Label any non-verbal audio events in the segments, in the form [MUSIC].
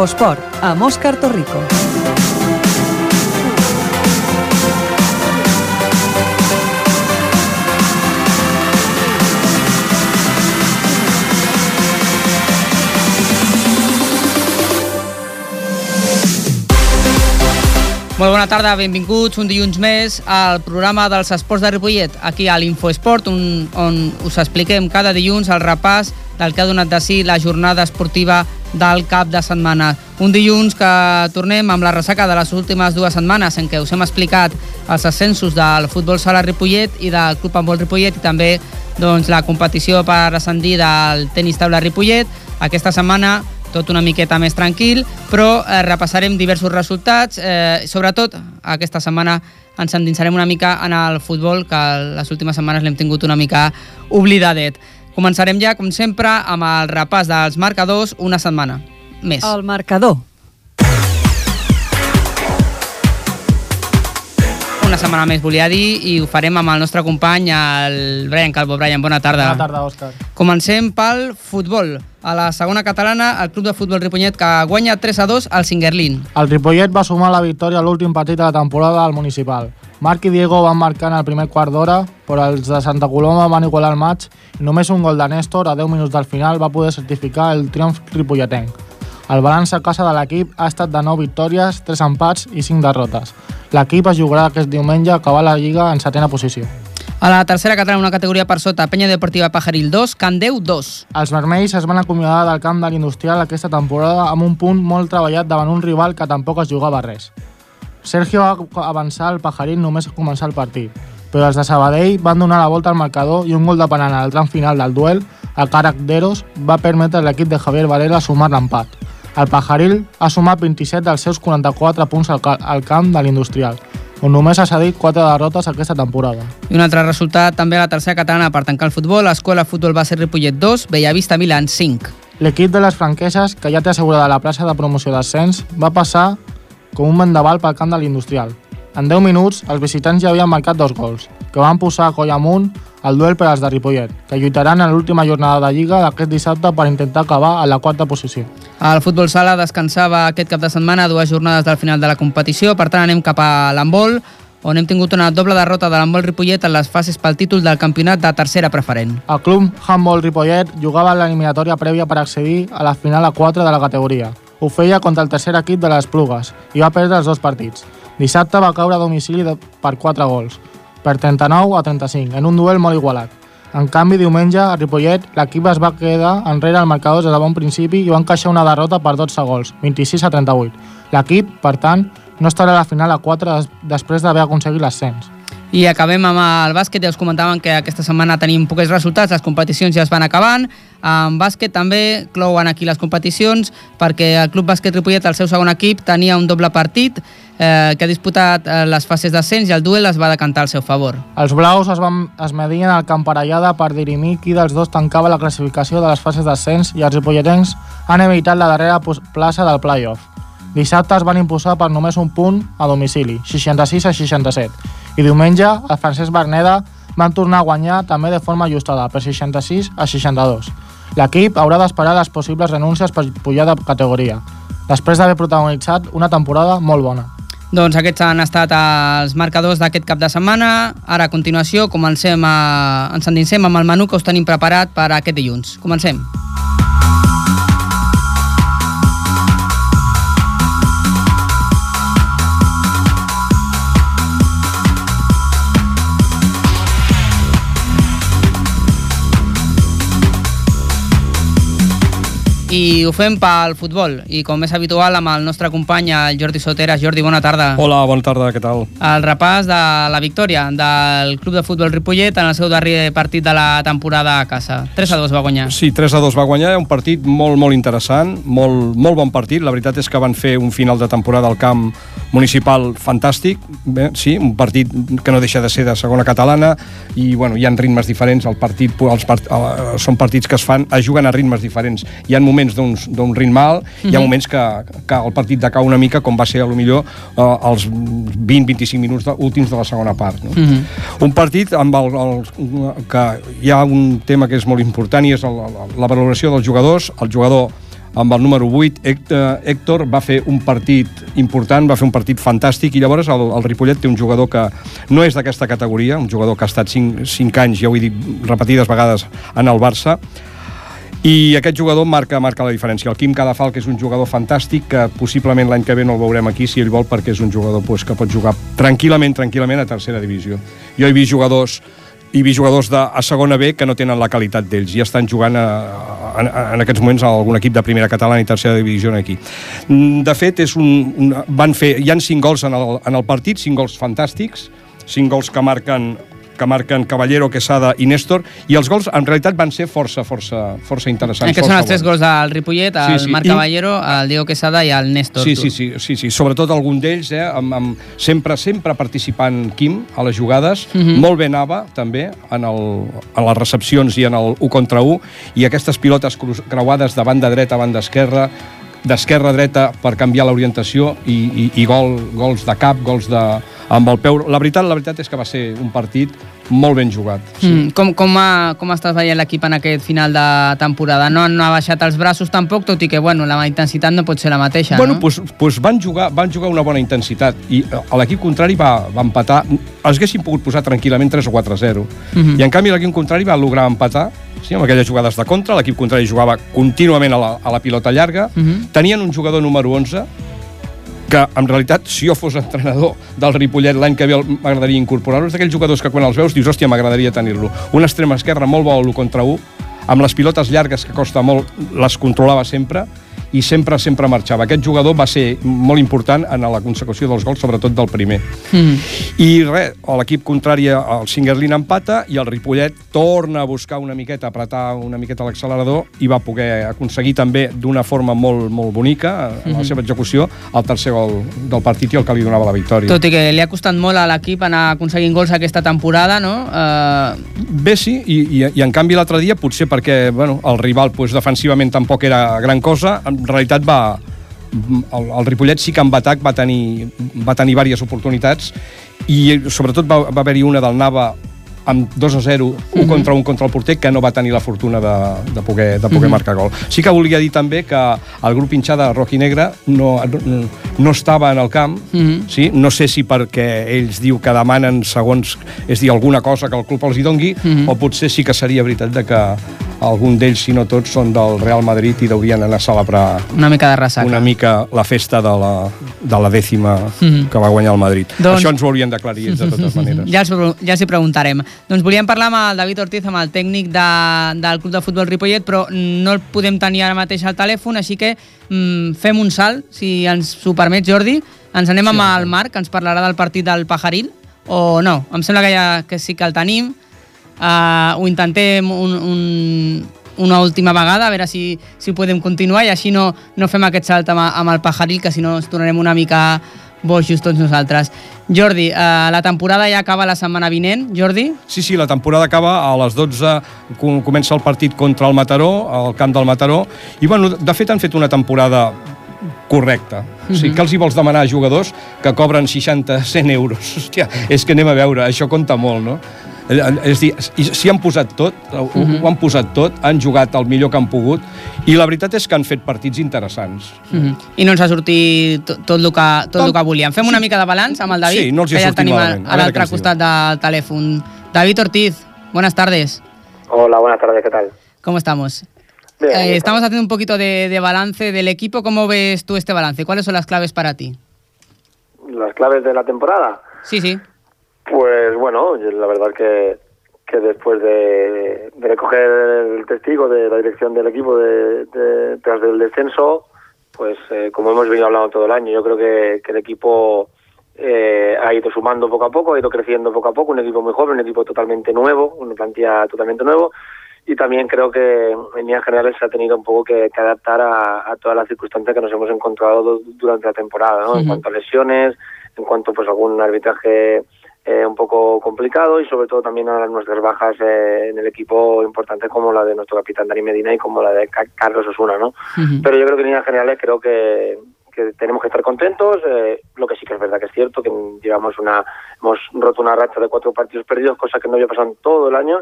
Infosport, amb Òscar Torrico. Molt bona tarda, benvinguts un dilluns més al programa dels esports de Ripollet, aquí a l'Infoesport, on, on us expliquem cada dilluns el repàs del que ha donat de si la jornada esportiva del cap de setmana. Un dilluns que tornem amb la ressaca de les últimes dues setmanes en què us hem explicat els ascensos del futbol sala Ripollet i del Club Handbol Ripollet i també doncs, la competició per ascendir del tenis taula Ripollet. Aquesta setmana tot una miqueta més tranquil, però eh, repassarem diversos resultats. Eh, sobretot, aquesta setmana ens endinsarem una mica en el futbol, que les últimes setmanes l'hem tingut una mica oblidadet. Començarem ja, com sempre, amb el repàs dels marcadors una setmana més. El marcador. Una setmana més, volia dir, i ho farem amb el nostre company, el Brian Calvo. Brian, bona tarda. Bona tarda, Òscar. Comencem pel futbol. A la segona catalana, el club de futbol Ripollet que guanya 3 a 2 al Singerlin. El Ripollet va sumar la victòria a l'últim partit de la temporada al municipal. Marc i Diego van marcar en el primer quart d'hora, però els de Santa Coloma van igualar el maig i només un gol de Néstor a 10 minuts del final va poder certificar el triomf ripolletenc. El balanç a casa de l'equip ha estat de 9 victòries, 3 empats i 5 derrotes. L'equip es jugarà aquest diumenge a acabar la Lliga en setena posició. A la tercera catalana, una categoria per sota, Penya Deportiva Pajaril 2, Candeu 2. Els vermells es van acomiadar del camp de l'Industrial aquesta temporada amb un punt molt treballat davant un rival que tampoc es jugava res. Sergio va avançar al Pajarín només a començar el partit, però els de Sabadell van donar la volta al marcador i un gol de penal al tram final del duel a càrrec d'Eros va permetre a l'equip de Javier Varela sumar l'empat. El Pajaril ha sumat 27 dels seus 44 punts al, al camp de l'Industrial, on només ha cedit 4 derrotes aquesta temporada. I un altre resultat també a la tercera catalana per tancar el futbol, l'Escola Futbol Base Ripollet 2, Bellavista Milan 5. L'equip de les franqueses, que ja té assegurada la plaça de promoció d'ascens, va passar com un vendaval pel camp de l'Industrial. En 10 minuts, els visitants ja havien marcat dos gols, que van posar a coll amunt el duel per als de Ripollet, que lluitaran en l'última jornada de Lliga d'aquest dissabte per intentar acabar a la quarta posició. El futbol sala descansava aquest cap de setmana dues jornades del final de la competició, per tant anem cap a l'handbol, on hem tingut una doble derrota de l'handbol Ripollet en les fases pel títol del campionat de tercera preferent. El club Handball Ripollet jugava l'eliminatòria prèvia per accedir a la final a 4 de la categoria. Ho feia contra el tercer equip de les Plugues i va perdre els dos partits. Dissabte va caure a domicili per 4 gols, per 39 a 35, en un duel molt igualat. En canvi, diumenge, a Ripollet, l'equip es va quedar enrere al marcador des de bon principi i va encaixar una derrota per 12 gols, 26 a 38. L'equip, per tant, no estarà a la final a 4 des després d'haver aconseguit l'ascens. I acabem amb el bàsquet, ja us comentàvem que aquesta setmana tenim pocs resultats, les competicions ja es van acabant. En bàsquet també clouen aquí les competicions perquè el Club Bàsquet Ripollet, el seu segon equip, tenia un doble partit eh, que ha disputat eh, les fases d'ascens i el duel es va decantar al seu favor. Els blaus es, van, es medien al Camparellada per dirimir qui dels dos tancava la classificació de les fases d'ascens i els ripolletens han evitat la darrera plaça del play-off. Dissabte es van imposar per només un punt a domicili, 66 a 67, i diumenge el Francesc Berneda van tornar a guanyar també de forma ajustada, per 66 a 62. L'equip haurà d'esperar les possibles renúncies per pujar de categoria, després d'haver protagonitzat una temporada molt bona. Doncs aquests han estat els marcadors d'aquest cap de setmana. Ara, a continuació, comencem a... ens endinsem amb el menú que us tenim preparat per aquest dilluns. Comencem. I ho fem pel futbol i com és habitual amb el nostre company el Jordi Soteras. Jordi, bona tarda. Hola, bona tarda, què tal? El repàs de la victòria del Club de Futbol Ripollet en el seu darrer partit de la temporada a casa. 3 a 2 va guanyar. Sí, 3 a 2 va guanyar, un partit molt, molt interessant, molt, molt bon partit. La veritat és que van fer un final de temporada al camp municipal fantàstic. Bé, sí, un partit que no deixa de ser de segona catalana i bueno, hi ha ritmes diferents. El partit, els part, uh, són partits que es fan, es juguen a ritmes diferents. Hi ha moments d'un ritme alt, uh -huh. hi ha moments que, que el partit decau una mica, com va ser a lo millor uh, els 20-25 minuts de, últims de la segona part. No? Uh -huh. Un partit amb el, el, que hi ha un tema que és molt important i és el, la valoració dels jugadors. El jugador amb el número 8, Héctor, va fer un partit important, va fer un partit fantàstic, i llavors el, el Ripollet té un jugador que no és d'aquesta categoria, un jugador que ha estat 5, 5 anys, ja ho he dit repetides vegades, en el Barça, i aquest jugador marca, marca la diferència. El Quim Cadafal, que és un jugador fantàstic, que possiblement l'any que ve no el veurem aquí, si ell vol, perquè és un jugador pues, que pot jugar tranquil·lament, tranquil·lament a tercera divisió. Jo he vist jugadors i vist jugadors de, a segona B que no tenen la qualitat d'ells i estan jugant a, a, a, en aquests moments a algun equip de primera catalana i tercera divisió aquí. Mm, de fet, és un, un, van fer, hi han cinc gols en el, en el partit, cinc gols fantàstics, cinc gols que marquen que marquen Caballero, Quesada i Néstor, i els gols en realitat van ser força, força, força interessants. Aquests són els tres gols del Ripollet, el sí, sí. Marc Caballero, el Diego Quesada i el Néstor. Sí, sí, sí, sí, sí. sobretot algun d'ells, eh, amb, amb, sempre, sempre participant Quim a les jugades, uh mhm. -huh. molt bé anava també en, el, en les recepcions i en el 1 contra 1, i aquestes pilotes creuades de banda dreta a banda esquerra, d'esquerra a dreta per canviar l'orientació i, i, i gol, gols de cap, gols de, amb el peu... La veritat, la veritat és que va ser un partit molt ben jugat. Sí. Mm, com, com, ha, com estàs veient l'equip en aquest final de temporada? No, no ha baixat els braços tampoc, tot i que bueno, la intensitat no pot ser la mateixa, bueno, no? Pues, pues van, jugar, van jugar una bona intensitat i eh, l'equip contrari va, va empatar. Els haguessin pogut posar tranquil·lament 3 o 4 a 0. Mm -hmm. I en canvi l'equip contrari va lograr empatar sí, amb aquelles jugades de contra, l'equip contrari jugava contínuament a la, a la pilota llarga, mm -hmm. tenien un jugador número 11 que en realitat, si jo fos entrenador del Ripollet l'any que ve m'agradaria incorporar-lo, és d'aquells jugadors que quan els veus dius, hòstia, m'agradaria tenir-lo. Un extrem esquerre molt bo l'1 contra 1, amb les pilotes llargues que costa molt, les controlava sempre, i sempre sempre marxava. Aquest jugador va ser molt important en la consecució dels gols, sobretot del primer. Mm. I res, l'equip contrari, el Singerlin empata i el Ripollet torna a buscar una miqueta, apretar una miqueta l'accelerador i va poder aconseguir també d'una forma molt, molt bonica, en mm -hmm. la seva execució, el tercer gol del partit i el que li donava la victòria. Tot i que li ha costat molt a l'equip anar aconseguint gols aquesta temporada, no? Uh... Bé, sí, i, i, i en canvi l'altre dia potser perquè bueno, el rival pues, defensivament tampoc era gran cosa, en realitat va, el, el Ripollet sí que en atac va tenir, va tenir diverses oportunitats i sobretot va, va haver-hi una del Nava amb 2 a 0, un mm -hmm. contra un contra el porter, que no va tenir la fortuna de, de poder, de poder mm -hmm. marcar gol. Sí que volia dir també que el grup hinchada roig i negre no, no, no estava en el camp, mm -hmm. sí? no sé si perquè ells diu que demanen segons, és dir, alguna cosa que el club els hi dongui, mm -hmm. o potser sí que seria veritat de que algun d'ells, si no tots, són del Real Madrid i deurien anar a celebrar una mica de ressaca. Una mica la festa de la, de la dècima mm -hmm. que va guanyar el Madrid. Doncs... Això ens ho haurien d'aclarir ells, de totes [LAUGHS] maneres. Ja, els, ja els hi preguntarem. Doncs volíem parlar amb el David Ortiz, amb el tècnic de, del Club de Futbol Ripollet, però no el podem tenir ara mateix al telèfon, així que mm, fem un salt, si ens ho permet, Jordi. Ens anem sí, amb el Marc, que ens parlarà del partit del Pajaril, o no? Em sembla que, ja, que sí que el tenim uh, ho intentem un, un, una última vegada, a veure si, si podem continuar i així no, no fem aquest salt amb, amb el pajaril, que si no ens tornarem una mica boixos tots nosaltres. Jordi, uh, la temporada ja acaba la setmana vinent, Jordi? Sí, sí, la temporada acaba a les 12, comença el partit contra el Mataró, al camp del Mataró, i bueno, de fet han fet una temporada correcta. O sigui, que els hi vols demanar a jugadors que cobren 60-100 euros? Hòstia, és que anem a veure, això compta molt, no? Eh, és dir, s'hi han posat tot, ho, uh -huh. ho han posat tot, han jugat el millor que han pogut, i la veritat és que han fet partits interessants. Uh -huh. I no ens ha sortit tot, tot, el, que, tot el que volíem. Fem sí. una mica de balanç amb el David, sí, no els que ja tenim a, a l'altre costat del telèfon. David Ortiz, buenas tardes. Hola, buenas tardes, ¿qué tal? ¿Cómo estamos? Bien, eh, estamos haciendo un poquito de, de balance del equipo. ¿Cómo ves tú este balance? ¿Cuáles son las claves para ti? ¿Las claves de la temporada? Sí, sí. Pues bueno, la verdad que, que después de, recoger el testigo de la dirección del equipo de, tras del descenso, pues eh, como hemos venido hablando todo el año, yo creo que, el equipo eh, ha ido sumando poco a poco, ha ido creciendo poco a poco, un equipo muy joven, un equipo totalmente nuevo, una plantilla totalmente nuevo, y también creo que en líneas generales se ha tenido un poco que, adaptar a, todas las circunstancias que nos hemos encontrado durante la temporada, ¿no? En cuanto a lesiones, en cuanto pues algún arbitraje eh, un poco complicado y sobre todo también a nuestras bajas eh, en el equipo importante como la de nuestro capitán Dani Medina y como la de Carlos Osuna, ¿no? Pero yo creo que en líneas generales creo que, que tenemos que estar contentos. Eh, lo que sí que es verdad que es cierto que llevamos una hemos roto una racha de cuatro partidos perdidos, cosa que no había pasado en todo el año.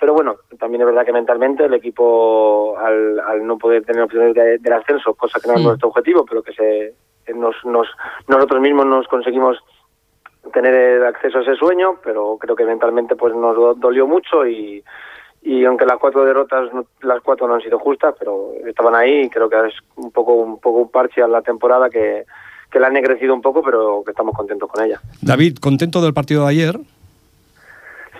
pero bueno, también es verdad que mentalmente el equipo, al, al no poder tener opciones de, del ascenso, cosa que no es nuestro objetivo, pero que se nos, nos, nosotros mismos nos conseguimos tener el acceso a ese sueño, pero creo que mentalmente pues nos do- dolió mucho y, y aunque las cuatro derrotas, no- las cuatro no han sido justas, pero estaban ahí y creo que es un poco un poco un parche a la temporada que, que la han negrecido un poco, pero que estamos contentos con ella. David, ¿contento del partido de ayer?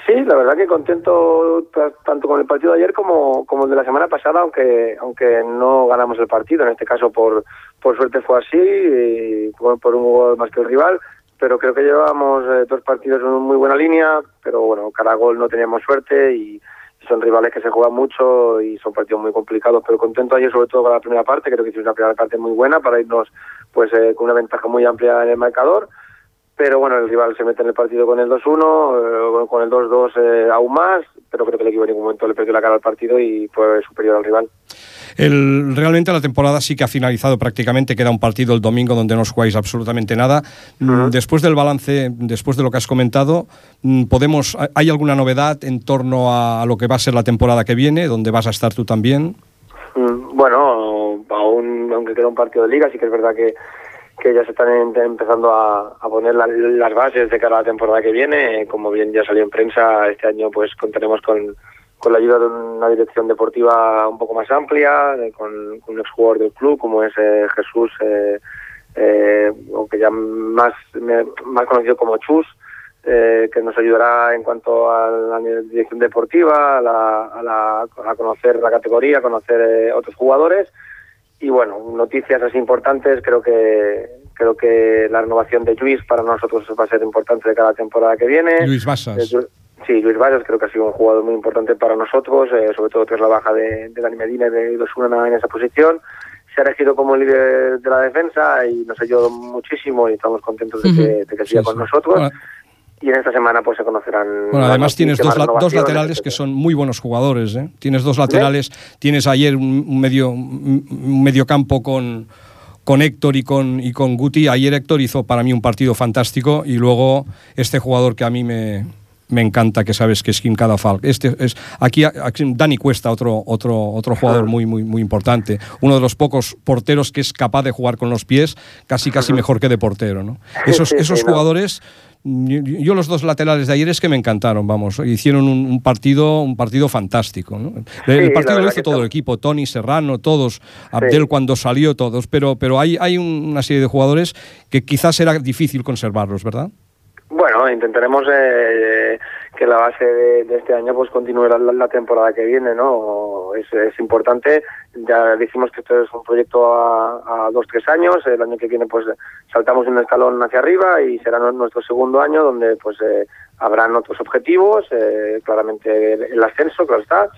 Sí, la verdad que contento ta- tanto con el partido de ayer como, como el de la semana pasada, aunque aunque no ganamos el partido. En este caso, por, por suerte fue así, y por, por un gol más que el rival. Pero creo que llevábamos eh, dos partidos en muy buena línea, pero bueno, cada gol no teníamos suerte y, y son rivales que se juegan mucho y son partidos muy complicados. Pero contento ayer, sobre todo con la primera parte, creo que hicimos una primera parte muy buena para irnos pues eh, con una ventaja muy amplia en el marcador pero bueno, el rival se mete en el partido con el 2-1, eh, con el 2-2 eh, aún más, pero creo que el equipo en ningún momento le perdió la cara al partido y fue superior al rival. El, realmente la temporada sí que ha finalizado prácticamente, queda un partido el domingo donde no os jugáis absolutamente nada. Mm, Después del balance, después de lo que has comentado, mm, podemos, ¿hay alguna novedad en torno a, a lo que va a ser la temporada que viene, donde vas a estar tú también? Mm, Bueno, aún, aunque queda un partido de liga, sí que es verdad que, que ya se están empezando a, poner la- las bases de cara a la temporada que viene. Como bien ya salió en prensa, este año pues contaremos con, con la ayuda de una dirección deportiva un poco más amplia, con, con un exjugador del club como es eh, Jesús, eh, eh, ya más, más conocido como Chus, eh, que nos ayudará en cuanto a la dirección deportiva, a, la- a la- a conocer la categoría, a conocer eh, otros jugadores. Y bueno, noticias así importantes, creo que creo que la renovación de Luis para nosotros va a ser importante de cada temporada que viene. Luis Basas. Eh, Sí, Luis Valles creo que ha sido un jugador muy importante para nosotros, eh, sobre todo tras la baja de, de Dani Medina y de Osuna en esa posición. Se ha elegido como líder de la defensa y nos ayudó muchísimo y estamos contentos de que, de que siga Sí, con sí. nosotros. Y en esta semana pues se conocerán. Bueno, además tienes dos, la- dos laterales que son muy buenos jugadores. ¿eh? Tienes dos laterales, tienes ayer un, medio un un mediocampo con con Héctor y con y con Guti. Ayer Héctor hizo para mí un partido fantástico y luego este jugador que a mí me, me encanta, que sabes que es Kim Cadafalc. Este es aquí, aquí Dani Cuesta, otro otro otro jugador muy muy muy importante, uno de los pocos porteros que es capaz de jugar con los pies, casi casi mejor que de portero, ¿no? Esos Sí, sí, esos jugadores yo, los dos laterales de ayer es que me encantaron, vamos, hicieron un, un partido un partido fantástico. ¿no? El, partido lo hizo todo el equipo, Tony, Serrano, todos, Abdel cuando salió, todos, pero, pero hay, hay un- una serie de jugadores que quizás era difícil conservarlos, ¿verdad? Bueno, intentaremos eh, que la base de, de este año pues continúe la, la temporada que viene, ¿no? Es, es importante. Ya decimos que esto es un proyecto a, dos, tres años. El año que viene pues saltamos un escalón hacia arriba y será nu- nuestro segundo año donde pues eh, habrán otros objetivos, eh, claramente el ascenso, claro está,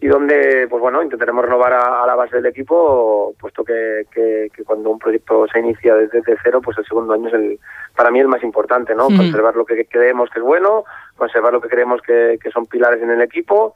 y donde pues bueno intentaremos renovar a, a la base del equipo puesto que, que, que cuando un proyecto se inicia desde, desde cero pues el segundo año es el para mí el más importante no conservar lo que creemos que es bueno conservar lo que creemos que, que son pilares en el equipo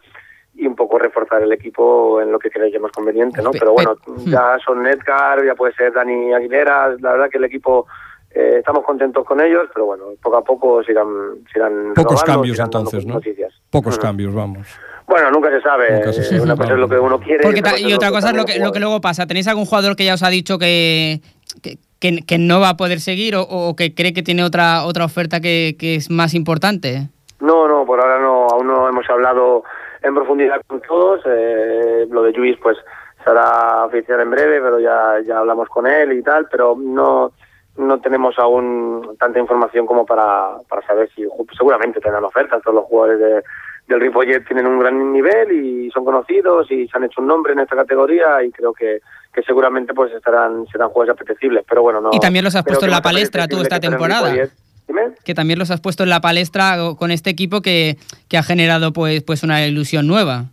y un poco reforzar el equipo en lo que creemos conveniente no Pe- pero bueno ya son Edgar ya puede ser Dani Aguilera la verdad que el equipo eh, estamos contentos con ellos pero bueno poco a poco sigan sigan Pocos renovando, cambios entonces, ¿no? noticias. Pocos cambios, vamos. Bueno, nunca se sabe. Nunca se sabe, Una cosa es lo que uno quiere. Porque otra y otra cosa es lo que, lo que luego pasa. ¿Tenéis algún jugador que ya os ha dicho que, que, que- que no va a poder seguir o, o que cree que tiene otra, otra oferta que, que es más importante? No, no, por ahora no, aún no hemos hablado en profundidad con todos. eh, lo de Luis, pues, será oficial en breve, pero ya, ya hablamos con él y tal, pero no no tenemos aún tanta información como para, para saber si seguramente tendrán ofertas. Todos los jugadores de, del Ripollet tienen un gran nivel y son conocidos y se han hecho un nombre en esta categoría y creo que, que seguramente pues estarán serán jugadores apetecibles. Pero bueno, no. Y también los has puesto en la palestra tú esta temporada. Que también los has puesto en la palestra con este equipo que, que ha generado pues, pues una ilusión nueva.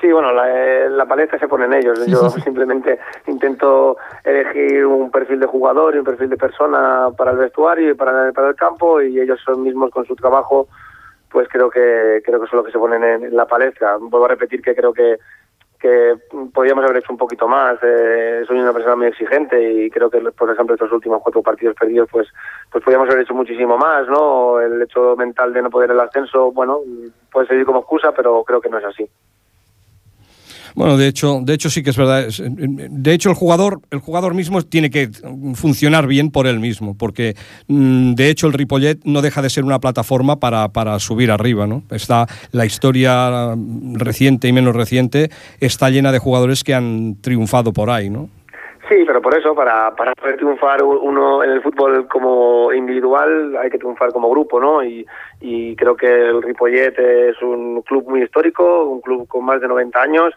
Sí, bueno, la, eh, la palestra se pone en ellos. Yo simplemente intento elegir un perfil de jugador y un perfil de persona para el vestuario y para, para el campo y ellos son mismos con su trabajo, pues creo que creo que son los que se ponen en, la palestra. Vuelvo a repetir que creo que, que podríamos haber hecho un poquito más. Eh, soy una persona muy exigente y creo que, por ejemplo, estos últimos cuatro partidos perdidos, pues, pues podríamos haber hecho muchísimo más, ¿no? El hecho mental de no poder el ascenso, bueno, puede servir como excusa, pero creo que no es así. Bueno, de hecho, de hecho sí que es verdad. De hecho, el jugador, el jugador mismo tiene que funcionar bien por él mismo, porque mm, de hecho el Ripollet no deja de ser una plataforma para, para subir arriba, ¿no? Está la historia reciente y menos reciente está llena de jugadores que han triunfado por ahí, ¿no? Sí, pero por eso, para, para poder triunfar uno en el fútbol como individual, hay que triunfar como grupo, ¿no? Y, y creo que el Ripollet es un club muy histórico, un club con más de 90 años,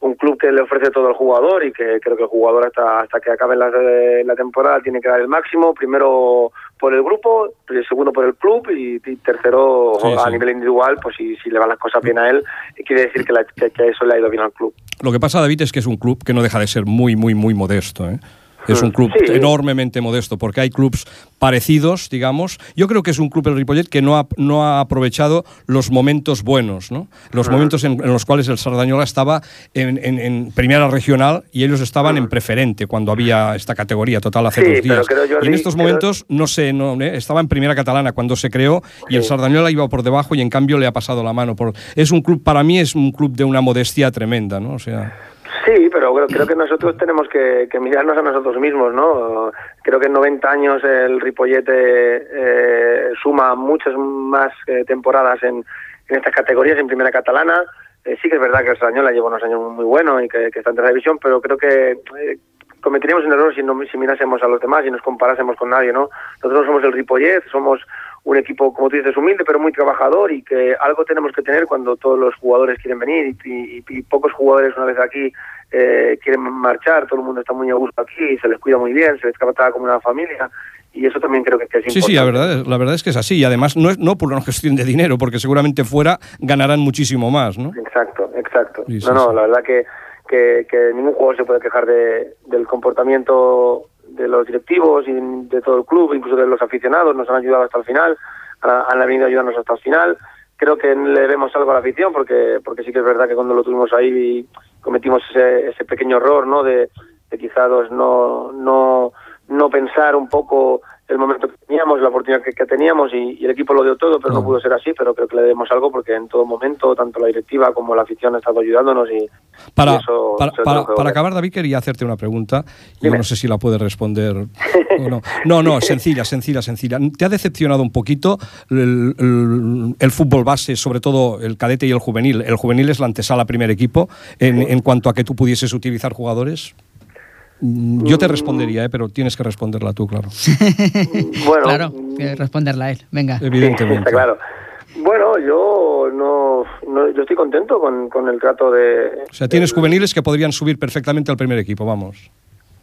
un club que le ofrece todo al jugador y que creo que el jugador hasta hasta que acabe la, la temporada tiene que dar el máximo, primero por el grupo, segundo por el club y, tercero Sí, a sí. nivel individual, pues si, si le van las cosas bien a él, quiere decir que, la- que- que eso le ha ido bien al club. Lo que pasa, David, es que es un club que no deja de ser muy, muy, muy modesto. ¿eh? Es un club Sí. enormemente modesto, porque hay clubs parecidos, digamos. Yo creo que es un club, el Ripollet, que no ha, no ha aprovechado los momentos buenos, ¿no? Los momentos en, en los cuales el Sardañola estaba en, en- en primera regional y ellos estaban en preferente cuando había esta categoría total hace Sí, dos pero días. creo, Jordi, y en estos creo- momentos, no sé, no, ¿eh? estaba en primera catalana cuando se creó y el Sardañola iba por debajo y en cambio le ha pasado la mano. Por, es un club, para mí es un club de una modestia tremenda, ¿no? O sea... Sí, pero creo, creo que nosotros tenemos que, que mirarnos a nosotros mismos, ¿no? Creo que en 90 años el Ripollete eh, suma muchas más eh, temporadas en, en estas categorías, en primera catalana. Eh, sí que es verdad que el Sardañola lleva unos años muy buenos y que, está en tercera pero creo que eh, cometeríamos un error si, no, si mirásemos a los demás y nos comparásemos con nadie, ¿no? Nosotros somos el Ripollet, somos un equipo, como tú dices, humilde, pero muy trabajador y que algo tenemos que tener cuando todos los jugadores quieren venir y, y- y pocos jugadores una vez aquí eh, quieren marchar, todo el mundo está muy a gusto aquí, se les cuida muy bien, se les trata como una familia y eso también creo que, es Sí, importante. sí, la verdad, la verdad es que es así. Y además no es no por una cuestión de dinero, porque seguramente fuera ganarán muchísimo más, ¿no? Exacto, exacto. Sí, sí, no, no, sí. la verdad que, que, que ningún jugador se puede quejar de, del comportamiento de los directivos y de todo el club, incluso de los aficionados, nos han ayudado hasta el final, han, venido a ayudarnos hasta el final. Creo que le debemos algo a la afición, porque porque sí que es verdad que cuando lo tuvimos ahí cometimos ese, ese pequeño error, ¿no? De, de quizás no, no, no pensar un poco el momento que teníamos, la oportunidad que, que teníamos y, y el equipo lo dio todo, pero no No. pudo ser así, pero creo que le debemos algo porque en todo momento tanto la directiva como la afición ha estado ayudándonos y, Para, y eso para, para- acabar, David, quería hacerte una pregunta. Yo Dime. no sé si la puedes responder o no. [LAUGHS] No, no, sencilla, sencilla, sencilla. ¿Te ha decepcionado un poquito el, el- el fútbol base, sobre todo el cadete y el juvenil? El juvenil es la antesala primer equipo en, en cuanto a que tú pudieses utilizar jugadores. Mm, Yo te respondería, ¿eh? pero tienes que responderla tú, claro. [LAUGHS] Bueno, Claro, que responderla a él. Venga. Evidentemente. Está [LAUGHS] claro. Bueno, yo no, no- yo estoy contento con, con el trato de... O sea, tienes juveniles que podrían subir perfectamente al primer equipo, vamos.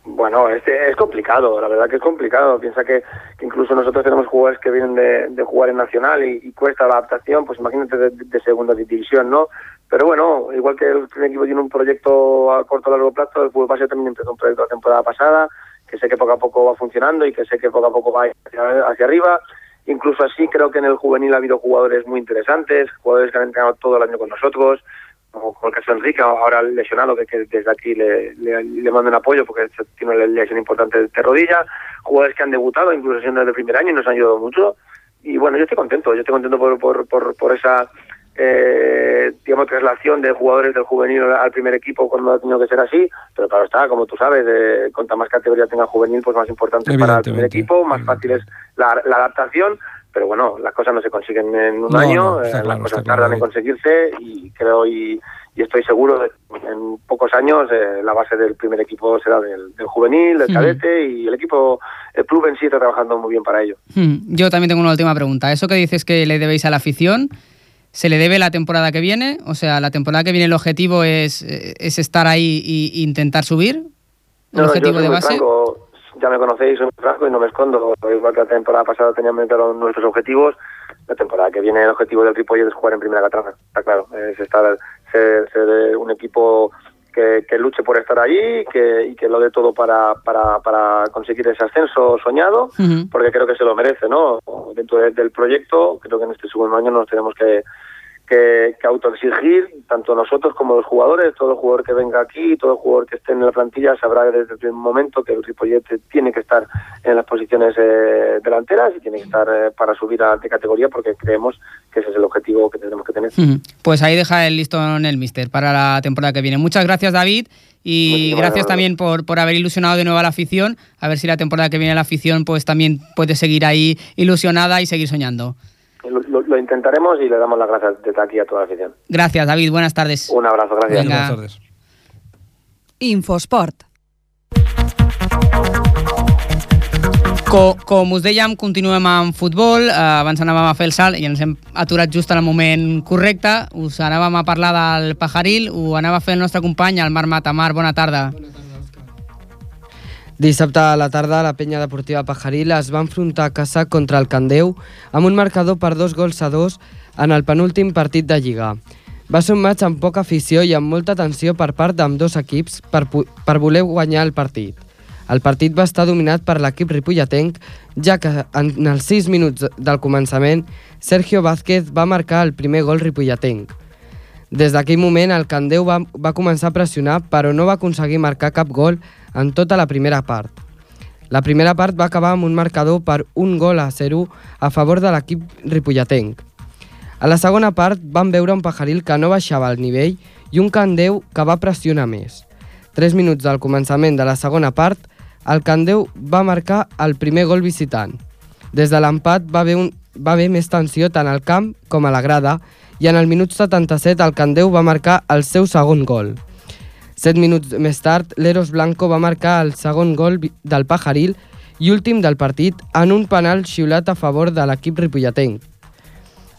Bueno, este es complicado, la verdad que es complicado. Piensa que, que incluso nosotros tenemos jugadores que vienen de, de jugar en Nacional y, y cuesta la adaptación, pues imagínate de, de segunda división, ¿no? Pero bueno, igual que el equipo tiene un proyecto a corto o largo plazo, el fútbol base también empezó un proyecto la temporada pasada, que sé que poco a poco va funcionando y que sé que poco a poco va hacia, hacia arriba. Incluso así creo que en el juvenil ha habido jugadores muy interesantes, jugadores que han entrenado todo el año con nosotros, como, como el caso de Enrique, ahora lesionado, que, que desde aquí le, le, le mando un apoyo porque tiene una lesión importante de rodilla, jugadores que han debutado, incluso siendo desde el primer año y nos han ayudado mucho. Y bueno, yo estoy contento, yo estoy contento por, por, por, por esa eh, digamos traslación de jugadores del juvenil al primer equipo cuando ha tenido que ser así, pero claro está, como tú sabes, eh, cuanta más categoría tenga juvenil, pues más importante es para el primer equipo, más fácil es la, la adaptación, pero bueno, las cosas no se consiguen en un No, año, no, eh, claro, las cosas está claro, tardan en conseguirse y creo y, y estoy seguro de que en pocos años eh, la base del primer equipo será del, del juvenil, del cadete y el equipo, el club en sí está trabajando muy bien para ello. Hmm, Yo también tengo una última pregunta. Eso que dices que le debéis a la afición, ¿se le debe la temporada que viene? O sea, la temporada que viene el objetivo es, eh, es estar ahí e intentar subir. ¿El No, no, yo objetivo soy de muy base? franco, ya me conocéis, soy muy franco y no me escondo. Igual que la temporada pasada teníamos nuestros objetivos, la temporada que viene el objetivo del Ripollet es jugar en primera catalana, está claro. Es estar, ser, ser un equipo que, que luche por estar allí que, y que lo dé todo para, para, para conseguir ese ascenso soñado, porque creo que se lo merece, ¿no? Dentro de- del proyecto, creo que en este segundo año nos tenemos que que, que autoexigir, tanto nosotros como los jugadores, todo jugador que venga aquí, todo jugador que esté en la plantilla sabrá desde el primer momento que el Ripollet tiene que estar en las posiciones eh, delanteras y tiene que estar eh, para subir a de categoría porque creemos que ese es el objetivo que tenemos que tener. Pues ahí deja el listón el mister para la temporada que viene. Muchas gracias David y Muchísimas gracias gracias. también por, por haber ilusionado de nuevo a la afición. A ver si la temporada que viene la afición pues también puede seguir ahí ilusionada y seguir soñando. Lo, lo- lo intentaremos y le damos las gracias desde aquí a toda la afición. Gracias David, buenas tardes. Un abrazo, gracias. Venga. Buenas tardes. Infosport. Co com us dèiem, continuem amb futbol. Eh, abans anàvem a fer el salt i ens hem aturat just en el moment correcte. Us anàvem a parlar del pajaril, ho anava a fer el nostre company, el Marc Matamar. Bona tarda. Dissabte a la tarda, la penya deportiva Pajaril es va enfrontar a Caçà contra el Candeu amb un marcador per dos gols a dos en el penúltim partit de Lliga. Va ser un maig amb poca afició i amb molta tensió per part d'ambdós equips per, per voler guanyar el partit. El partit va estar dominat per l'equip ripollatenc, ja que en els 6 minuts del començament, Sergio Vázquez va marcar el primer gol ripollatenc. Des d'aquell moment, el Candeu va, va començar a pressionar, però no va aconseguir marcar cap gol en tota la primera part. La primera part va acabar amb un marcador per un gol a 0 a favor de l'equip ripollatenc. A la segona part vam veure un pajaril que no baixava el nivell i un Candeu que va pressionar més. Tres minuts del començament de la segona part, el Candeu va marcar el primer gol visitant. Des de l'empat va, haver un, va haver més tensió tant al camp com a la grada i en el minut 77 el Candeu va marcar el seu segon gol. Set minuts més tard, l'Eros Blanco va marcar el segon gol del Pajaril i últim del partit en un penal xiulat a favor de l'equip ripollatenc.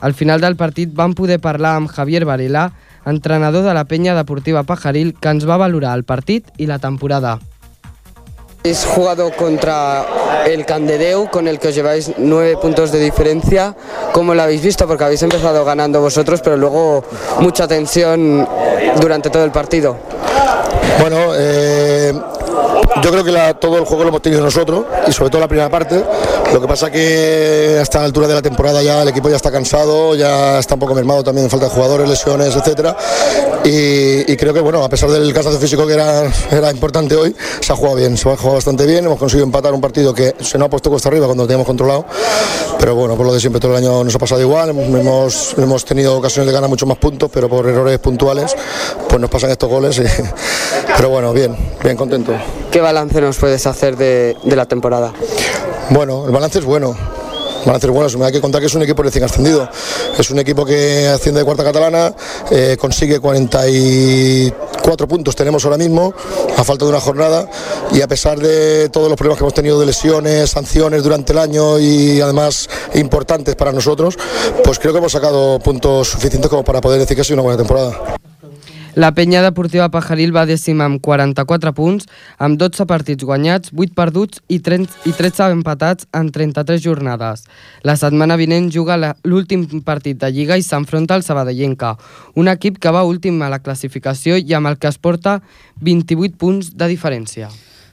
Al final del partit vam poder parlar amb Javier Varela, entrenador de la penya deportiva Pajaril, que ens va valorar el partit i la temporada. Habéis jugado contra el Candedeu, con el que os lleváis nueve puntos de diferencia. ¿Cómo lo habéis visto? Porque habéis empezado ganando vosotros, pero luego mucha tensión durante todo el partido. Bueno, eh, yo creo que la- todo el juego lo hemos tenido nosotros y sobre todo la primera parte. Lo que pasa que hasta la altura de la temporada ya el equipo ya está cansado, ya está un poco mermado también, falta de jugadores, lesiones, etcétera. Y, creo que bueno, a pesar del cansancio físico que era, era importante hoy, se ha jugado bien, se ha jugado bastante bien, hemos conseguido empatar un partido que se nos ha puesto cuesta arriba cuando teníamos controlado, pero bueno, por lo de siempre todo el año nos ha pasado igual, hemos, hemos tenido ocasiones de ganar muchos más puntos, pero por errores puntuales pues nos pasan estos goles. [LAUGHS] pero bueno, bien, bien contento. ¿Qué balance nos puedes hacer de, de la temporada? Bueno, el balance es bueno. Balance es bueno, hay que contar que es un equipo recién ascendido. Es un equipo que asciende de cuarta catalana, eh, consigue 44 puntos tenemos ahora mismo, a falta de una jornada, y a pesar de todos los problemas que hemos tenido de lesiones, sanciones durante el año y además importantes para nosotros, pues creo que hemos sacado puntos suficientes como para poder decir que ha sido una buena temporada. La penya deportiva Pajaril va dècima amb 44 punts, amb 12 partits guanyats, 8 perduts i 13, i 13 empatats en 33 jornades. La setmana vinent juga l'últim partit de Lliga i s'enfronta al Sabadellenca, un equip que va últim a la classificació i amb el que es porta 28 punts de diferència.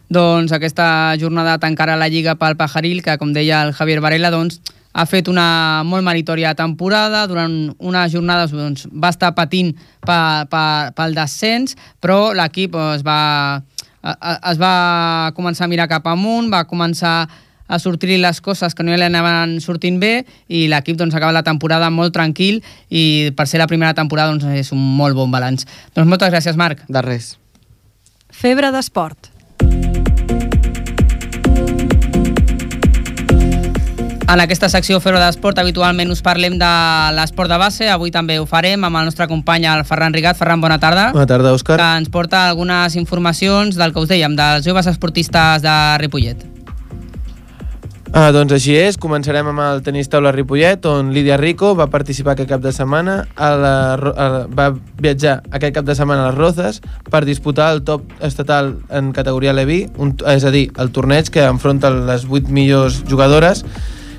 Doncs aquesta jornada tancarà la Lliga pel Pajaril, que com deia el Javier Varela, doncs, ha fet una molt meritòria temporada, durant unes jornades doncs, va estar patint pa, pa, pel descens, però l'equip es va, a- a- es va començar a mirar cap amunt, va començar a sortir les coses que no li anaven sortint bé i l'equip doncs, acaba la temporada molt tranquil i per ser la primera temporada doncs, és un molt bon balanç. Doncs moltes gràcies, Marc. De res. Febre d'esport. En aquesta secció Febre d'Esport habitualment us parlem de l'esport de base, avui també ho farem amb el nostre company el Ferran Rigat. Ferran, bona tarda. Bona tarda, Òscar. Que ens porta algunes informacions del que us dèiem, dels joves esportistes de Ripollet. Ah, doncs així és, començarem amb el tenis taula Ripollet, on Lídia Rico va participar aquest cap de setmana, a la, a, la- va viatjar aquest cap de setmana a les Rozes per disputar el top estatal en categoria Levi, un, és a dir, el torneig que enfronta les 8 millors jugadores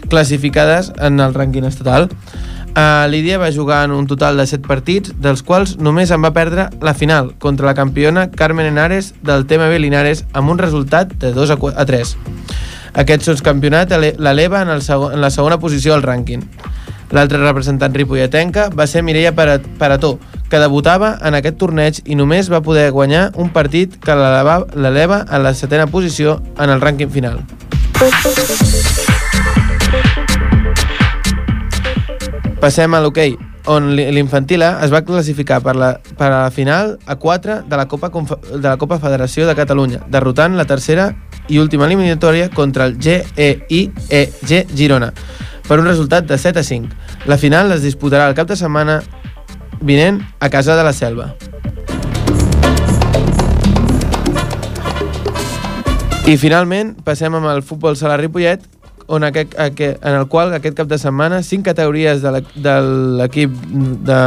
classificades en el rànquing estatal. Uh, Lídia va jugar en un total de 7 partits, dels quals només en va perdre la final contra la campiona Carmen Henares del TMB Linares amb un resultat de 2 a, 4 a 3. Aquest sotscampionat ele- l'eleva en, el segon, en la segona posició del rànquing. L'altre representant ripolletenca va ser Mireia Parató, que debutava en aquest torneig i només va poder guanyar un partit que l'eleva a la setena posició en el rànquing final. Passem a l'hoquei, on l'infantil A es va classificar per la, per a la final a 4 de la, Copa, de la Copa Federació de Catalunya, derrotant la tercera i última eliminatòria contra el GEIEG Girona, per un resultat de 7 a 5. La final es disputarà el cap de setmana vinent a Casa de la Selva. I finalment passem amb el futbol sala Ripollet, on aquest, aquest, en el qual aquest cap de setmana cinc categories de l'equip de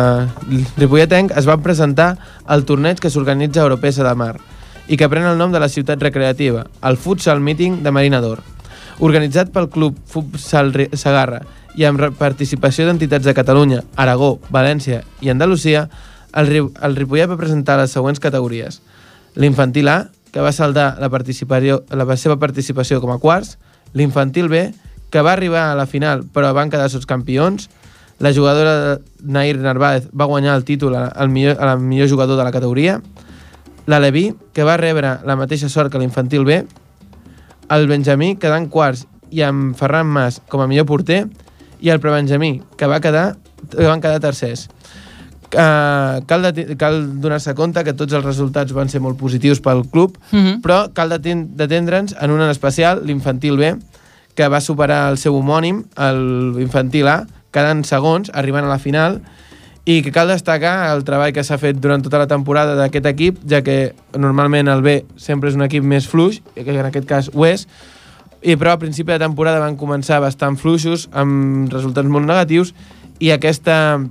Ripolletenc es van presentar al torneig que s'organitza a Europesa de Mar i que pren el nom de la ciutat recreativa, el Futsal Meeting de Marina d'Or. Organitzat pel Club Futsal Sagarra i amb participació d'entitats de Catalunya, Aragó, València i Andalusia, el, el Ripollet va presentar les següents categories. L'infantil A, que va saldar la, participació, la seva participació com a quarts, l'infantil B, que va arribar a la final però van quedar campions, la jugadora Nair Narváez va guanyar el títol al millor, al millor jugador de la categoria, la Leví, que va rebre la mateixa sort que l'infantil B, el Benjamí, quedant quarts i amb Ferran Mas com a millor porter, i el prebenjamí, que va quedar, que van quedar tercers. Uh, cal, de, cal donar-se compte que tots els resultats van ser molt positius pel club, uh Mhm. -huh. però cal detendre'ns en un en especial, l'infantil B, que va superar el seu homònim, l'infantil A, quedant segons, arribant a la final, i que cal destacar el treball que s'ha fet durant tota la temporada d'aquest equip, ja que normalment el B sempre és un equip més fluix, que en aquest cas ho és, i però a principi de temporada van començar bastant fluixos, amb resultats molt negatius, i aquesta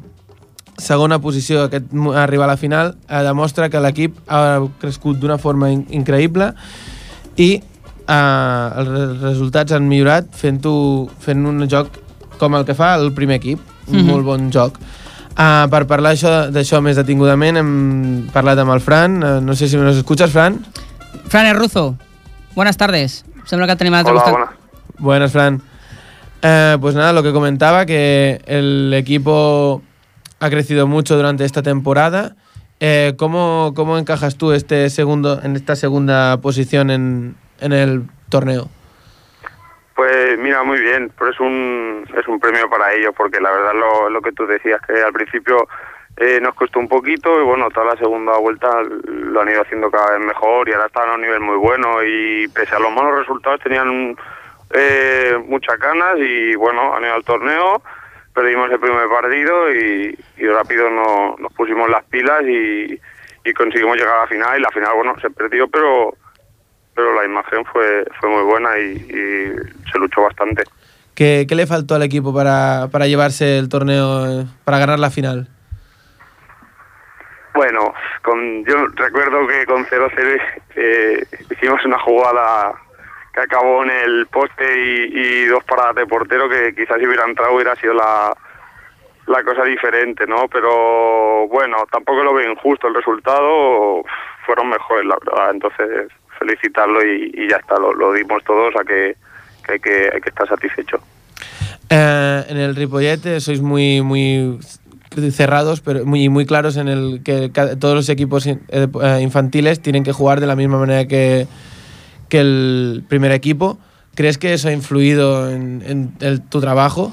segona posició, aquest arribar a la final, eh, demostra que l'equip ha crescut d'una forma in increïble i eh, els resultats han millorat fent-ho fent un joc com el que fa el primer equip, un Mhm. molt bon joc. Uh, per parlar d'això més detingudament hem parlat amb el Fran, uh, no sé si nos escuchas, Fran. Fran Erruzo, buenas tardes. Sembla que tenim a l'altre Hola, costat. buenas. Buenas, Fran. Eh, pues nada, lo que comentaba, que el equipo ha crecido mucho durante esta temporada. Eh, ¿cómo, ¿Cómo encajas tú este segundo, en esta segunda posición en, en el torneo? Pues mira, muy bien, pero es un, es un premio para ellos, porque la verdad lo, lo que tú decías, que al principio eh, nos costó un poquito y bueno, toda la segunda vuelta lo han ido haciendo cada vez mejor y ahora están a un nivel muy bueno y pese a los malos resultados tenían eh, muchas ganas y bueno, han ido al torneo, perdimos el primer partido y, y rápido no, nos pusimos las pilas y, y conseguimos llegar a la final y la final, bueno, se perdió, pero pero la imagen fue, fue muy buena y, y se luchó bastante. ¿Qué, qué le faltó al equipo para, para llevarse el torneo, para ganar la final? Bueno, con, yo recuerdo que con 0-0 eh, hicimos una jugada que acabó en el poste y, dos paradas de portero que quizás si hubiera entrado hubiera sido la, la cosa diferente, ¿no? Pero bueno, tampoco lo veo injusto el resultado, fueron mejores, la verdad. Entonces, felicitarlo y, ya está, lo, dimos todos a que, que, hay que hay que estar satisfecho. Eh, en el Ripollet eh, sois muy, muy cerrados pero muy, muy claros en el que todos los equipos eh, infantiles tienen que jugar de la misma manera que, que el primer equipo. ¿Crees que eso ha influido en, en el- tu trabajo?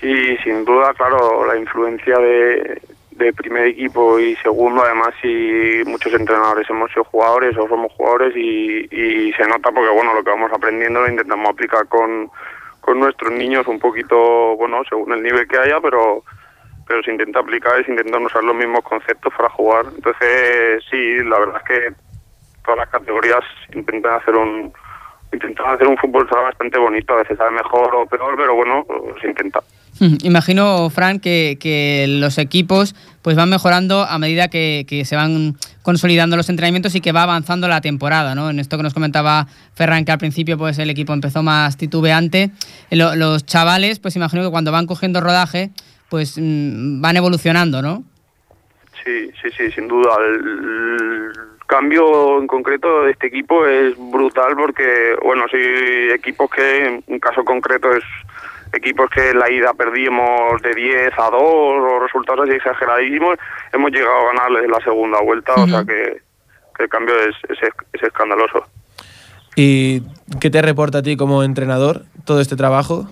Sí, sin duda, claro, la influencia de, de primer equipo y segundo, además, si muchos entrenadores hemos sido jugadores o somos jugadores y, y se nota porque, bueno, lo que vamos aprendiendo lo intentamos aplicar con, con nuestros niños un poquito, bueno, según el nivel que haya, pero pero se intenta aplicar y se intentan usar los mismos conceptos para jugar. Entonces, sí, la verdad es que todas las categorías intentan hacer un intentan hacer un fútbol bastante bonito, a veces sale mejor o peor, pero bueno, se intenta. Mm, Imagino, Fran, que, que los equipos pues van mejorando a medida que, que se van consolidando los entrenamientos y que va avanzando la temporada, ¿no? En esto que nos comentaba Ferran, que al principio pues el equipo empezó más titubeante, eh, lo- los chavales, pues imagino que cuando van cogiendo rodaje, pues mm, van evolucionando, ¿no? Sí, sí, sí, sin duda. El, el cambio en concreto de este equipo es brutal porque, bueno, sí, equipos que en un caso concreto es, equipos que en la ida perdíamos de 10 a 2 o resultados así exageradísimos, hemos llegado a ganarles en la segunda vuelta, o sea que, que el cambio es, es, es escandaloso. ¿Y qué te reporta a ti como entrenador todo este trabajo?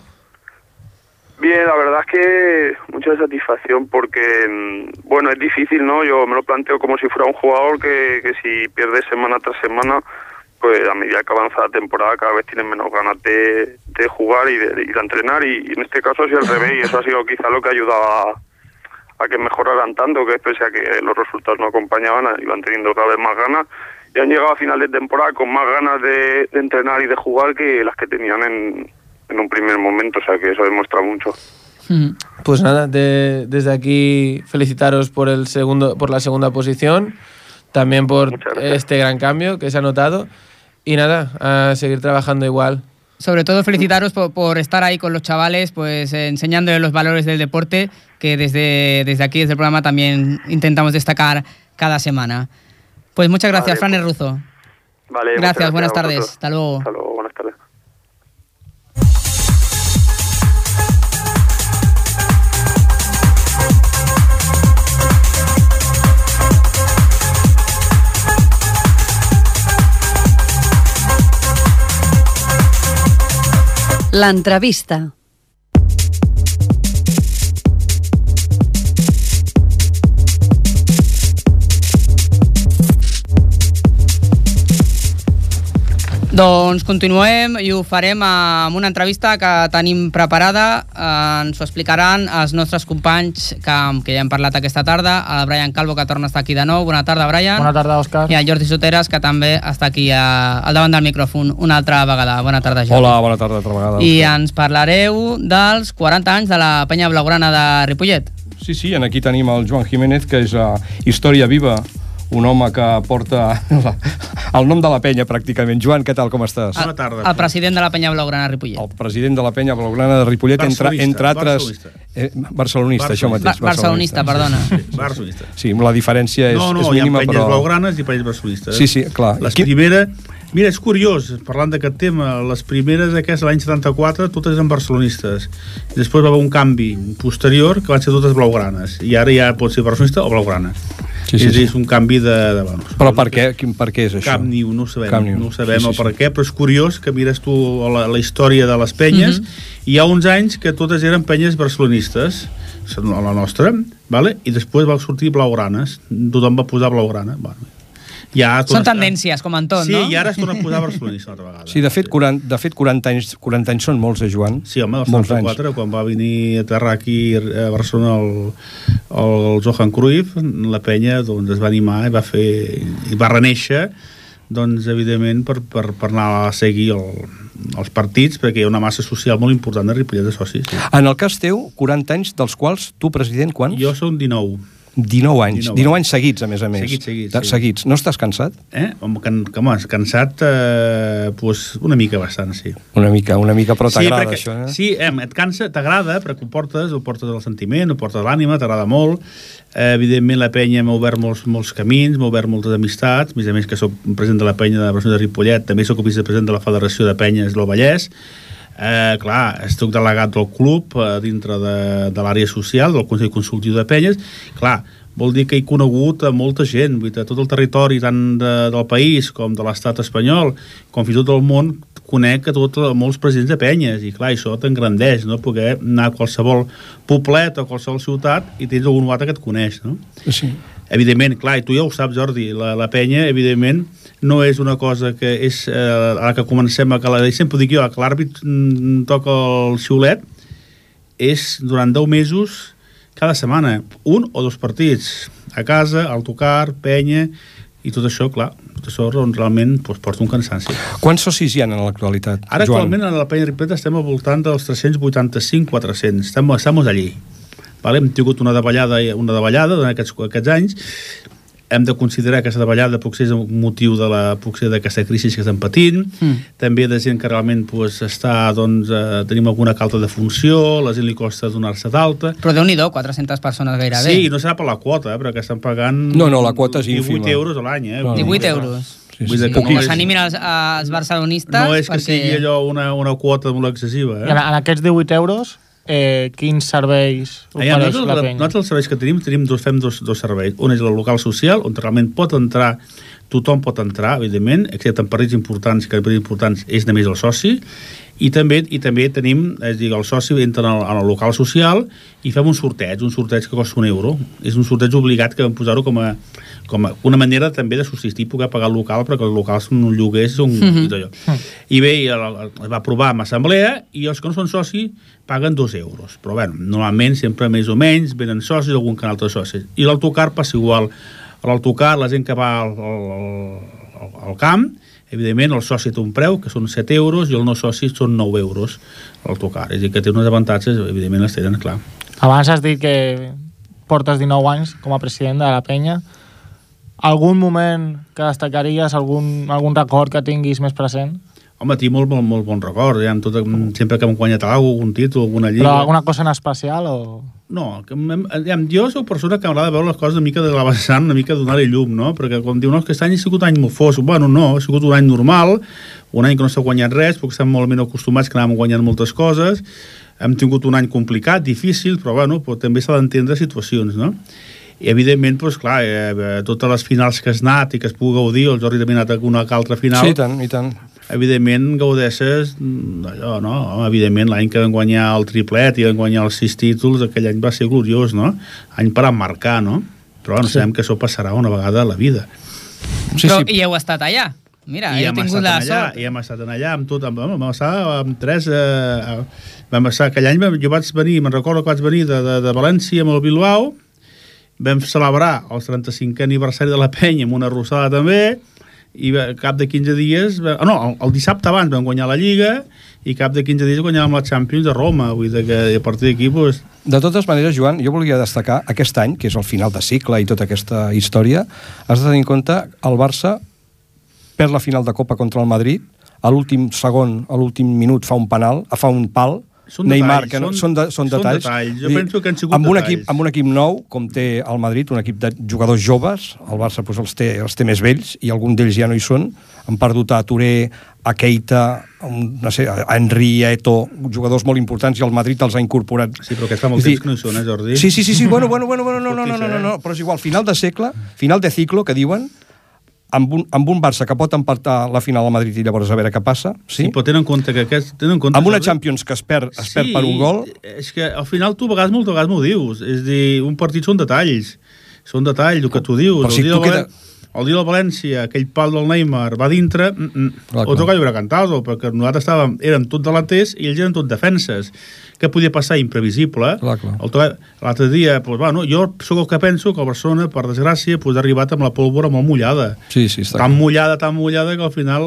Bien, la verdad es que mucha satisfacción porque, mm, bueno, es difícil, ¿no? Yo me lo planteo como si fuera un jugador que, que si pierde semana tras semana, pues a medida que avanza la temporada cada vez tienen menos ganas de, de jugar y de, de ir a entrenar y, y en este caso ha sido al revés y eso ha sido quizá lo que ha ayudado a, a que mejoraran tanto, que pese a que los resultados no acompañaban, iban teniendo cada vez más ganas y han llegado a final de temporada con más ganas de, de entrenar y de jugar que las que tenían en, en un primer momento, o sea que eso demuestra mucho. Pues nada, de- desde aquí felicitaros por el segundo, por la segunda posición, también por este gran cambio que se ha notado y nada, a seguir trabajando igual. Sobre todo felicitaros por, por estar ahí con los chavales, pues eh, enseñándoles los valores del deporte, que desde, desde aquí, desde el programa, también intentamos destacar cada semana. Pues muchas gracias, Vale, Fran Ruzo. Vale, muchas Gracias, buenas tardes. Hasta luego. Hasta luego, L'entrevista. Doncs continuem i ho farem amb una entrevista que tenim preparada. Eh, ens ho explicaran els nostres companys que, que ja hem parlat aquesta tarda. El Brian Calvo, que torna a estar aquí de nou. Bona tarda, Brian. Bona tarda, Òscar. I el Jordi Soteres, que també està aquí a, al davant del micròfon una altra vegada. Bona tarda, Jordi. Hola, bona tarda altra vegada. I ens parlareu dels 40 anys de la penya blaugrana de Ripollet. Sí, sí, en aquí tenim el Joan Jiménez, que és uh, història viva, un home que porta la, [LAUGHS] el nom de la penya, pràcticament. Joan, què tal, com estàs? Bona tarda. El president de la penya blaugrana de Ripollet. El president de la penya blaugrana de Ripollet, entre, Barcelonista, entre altres... barcelonista. Eh, barcelonista, això mateix. Ba- barcelonista, perdona. Sí, barcelonista. Sí, la diferència és, no, no, és mínima, hi ha penyes però... blaugranes i penyes barcelonistes. Sí, sí, clar. Les Qui- primeres... Mira, és curiós, parlant d'aquest tema, les primeres aquestes l'any 74 totes eren barcelonistes. Després va haver un canvi posterior que van ser totes blaugranes. I ara ja pot ser barcelonista o blaugrana. Sí, sí, és, sí. és un canvi de... de bueno, Però per què, quin, per què és això? Cap ni un, no ho sabem, Cap ni un. no ho sabem Sí, sí, sí, per sí. què, però és curiós que mires tu la, la història de les penyes mm -hmm. i hi ha uns anys que totes eren penyes barcelonistes, la nostra, vale? i després va sortir blaugranes, tothom va posar blaugrana. Bueno, ja Són tendències, com en tot, sí, no? i ara es torna a posar barcelonista una altra vegada. Sí, de fet, 40, de fet 40, anys, 40 anys són molts, eh, Joan? Sí, home, del Molts 74, quan va venir a aterrar aquí a Barcelona el, el Johan Cruyff, la penya doncs, es va animar i va fer i va reneixer doncs, evidentment, per, per, per anar a seguir el, els partits, perquè hi ha una massa social molt important de Ripollet de socis. Sí. En el cas teu, 40 anys, dels quals tu, president, quants? Jo som 19. 19 anys. 19 19 anys seguits, a més a més. Seguits, seguits, De, sí. seguits. No estàs cansat? Eh? Home, can, home cansat, eh, pues, una mica bastant, sí. Una mica, una mica, però t'agrada perquè, això, eh? Sí, eh, et cansa, t'agrada, perquè ho portes, ho portes el sentiment, ho portes l'ànima, t'agrada molt. Eh, evidentment, la penya m'ha obert molts, molts camins, m'ha obert moltes amistats, a més a més que sóc president de la penya de la Barcelona de Ripollet, també sóc vicepresident de la Federació de Penyes del Vallès, Eh, clar, estic delegat del club eh, dintre de, de l'àrea social, del Consell Consultiu de Penyes. Clar, vol dir que he conegut a molta gent, vull dir, a tot el territori, tant de, del país com de l'estat espanyol, com fins i tot del món, conec a, tot, a molts presidents de penyes, i clar, això t'engrandeix, no? Poder anar a qualsevol poblet o qualsevol ciutat i tens algun altre que et coneix, no? Sí. Evidentment, clar, i tu ja ho saps, Jordi, la, la penya, evidentment, no és una cosa que és, eh, ara que comencem a calar, sempre ho dic jo, que l'àrbit mm, toca el xiulet, és durant 10 mesos cada setmana, un o dos partits, a casa, al tocar, penya, i tot això, clar, tot això doncs, realment doncs, porta un cansanci. Quants socis hi ha en l'actualitat, Ara Joan? actualment a la Penya Ripollet estem al voltant dels 385-400, estem, estem allí. Vale? Hem tingut una davallada, una davallada durant aquests, aquests anys, hem de considerar que aquesta davallada potser és un motiu de la, potser d'aquesta crisi que estem patint, Mm. també de gent que realment pues, està, doncs, eh, tenim alguna calta de funció, a la gent li costa donar-se d'alta, Però déu nhi 400 persones gairebé. Sí, no serà per la quota, eh, però que estan pagant No, no, la quota és 18 ínfima. euros a l'any. Eh? No, no. 18 euros. Sí, Sí, que és- s'animin els, els barcelonistes no és que perquè... sigui allò una, una quota molt excessiva, I eh? en aquests 18 euros, eh, quins serveis Aviam, ofereix nosaltres, la, penya? nosaltres els serveis que tenim, tenim dos, fem dos, dos serveis. Un és el local social, on realment pot entrar, tothom pot entrar, evidentment, excepte en partits importants, que en partits importants és només el soci, i també i també tenim, és dir, el soci entra en el, en el local social i fem un sorteig, un sorteig que costa un euro. És un sorteig obligat que vam posar-ho com, a, com a una manera també de subsistir, poder pagar el local, perquè els locals són un lloguer, són mm -hmm. i bé, i el, el, va aprovar en assemblea i els que no són soci paguen dos euros. Però bueno, normalment sempre més o menys venen socis, algun canal de socis. I l'autocar passa igual. L'autocar, la gent que va al, al, al, al camp, evidentment el soci té un preu, que són 7 euros, i el no soci són 9 euros l'autocar. És a dir, que té uns avantatges, evidentment les tenen, clar. Abans has dit que portes 19 anys com a president de la penya. Algun moment que destacaries, algun, algun record que tinguis més present? Home, tinc molt, molt, molt bon record. Ja, amb tot, sempre que hem guanyat alguna cosa, algun títol, alguna lliga... Però alguna cosa en especial o...? No, que, em- jo soc persona que m'agrada veure les coses una mica de la vessant, una mica donar-hi llum, no? Perquè quan diu, no, que aquest any ha sigut un any molt fos. Bueno, no, ha sigut un any normal, un any que no s'ha guanyat res, perquè estem molt menys acostumats que anàvem guanyant moltes coses. Hem tingut un any complicat, difícil, però, bueno, però també s'ha d'entendre situacions, no? I, evidentment, doncs, clar, eh, totes les finals que has anat i que es pugui gaudir, el Jordi també ha anat a una altra final, Sí, i tant, i tant. Evidentment gaudeixes mm, allò, no? Home, Evidentment, l'any que vam guanyar el triplet i vam guanyar els sis títols, aquell any va ser gloriós, no? Any per emmarcar, no? Però bueno, Sí. sabem que això passarà una vegada a la vida. Sí, Però, sí. I heu estat allà. Mira, I hem tingut estat la allà, sort. i hem estat allà amb tot, amb, amb, vam estar amb tres... Eh, vam estar, aquell any vam- jo vaig venir, me'n recordo que vaig venir de, de, de València amb el Bilbao, vam celebrar el 35è aniversari de la penya amb una rossada també, i cap de 15 dies... Ah, no, el, dissabte abans vam guanyar la Lliga i cap de 15 dies guanyàvem la Champions de Roma, vull dir que a partir d'aquí... Doncs, De totes maneres, Joan, jo volia destacar aquest any, que és el final de cicle i tota aquesta història, has de tenir en compte el Barça perd la final de Copa contra el Madrid, a l'últim segon, a l'últim minut fa un penal, fa un pal, Són Neymar, detalls, que no, són- són, de, són, són detalls. detalls. Jo dir, penso que han sigut amb un, detalls. equip, amb un equip nou, com té el Madrid, un equip de jugadors joves, el Barça doncs, els, té, els té més vells, i alguns d'ells ja no hi són, han perdut a Touré, a Keita, no sé, a Henry, a Eto, jugadors molt importants, i el Madrid els ha incorporat. sí, però que fa molt dir, temps que no hi són, eh, Jordi? Sí, sí, sí, sí, bueno, bueno, bueno, bueno no, no, no, no, Fotis, no, eh? no, però és igual, final de segle, final de ciclo, que diuen, amb un, amb un Barça que pot empatar la final al Madrid i llavors a veure què passa, sí? Sí, però tenen en compte que aquest... Tenen en compte, amb una Jordi, Champions que es perd, es perd per un gol, és que al final tu a vegades, moltes vegades m'ho dius. És a dir, un partit són detalls. Són detalls, el que tu dius. Però el, si dia tu queda- el dia del València, aquell pal del Neymar va dintre, mm, mm, Clar, o toca lliure cantar-lo, perquè nosaltres estàvem, érem tots delanters i ells eren tots defenses. Què podia passar? Imprevisible. L'altre dia, doncs, bueno, jo sóc el que penso que el Barcelona, per desgràcia, doncs, ha arribat amb la pólvora molt mullada. sí, sí, està Tan clar. mullada, tan mullada, que al final...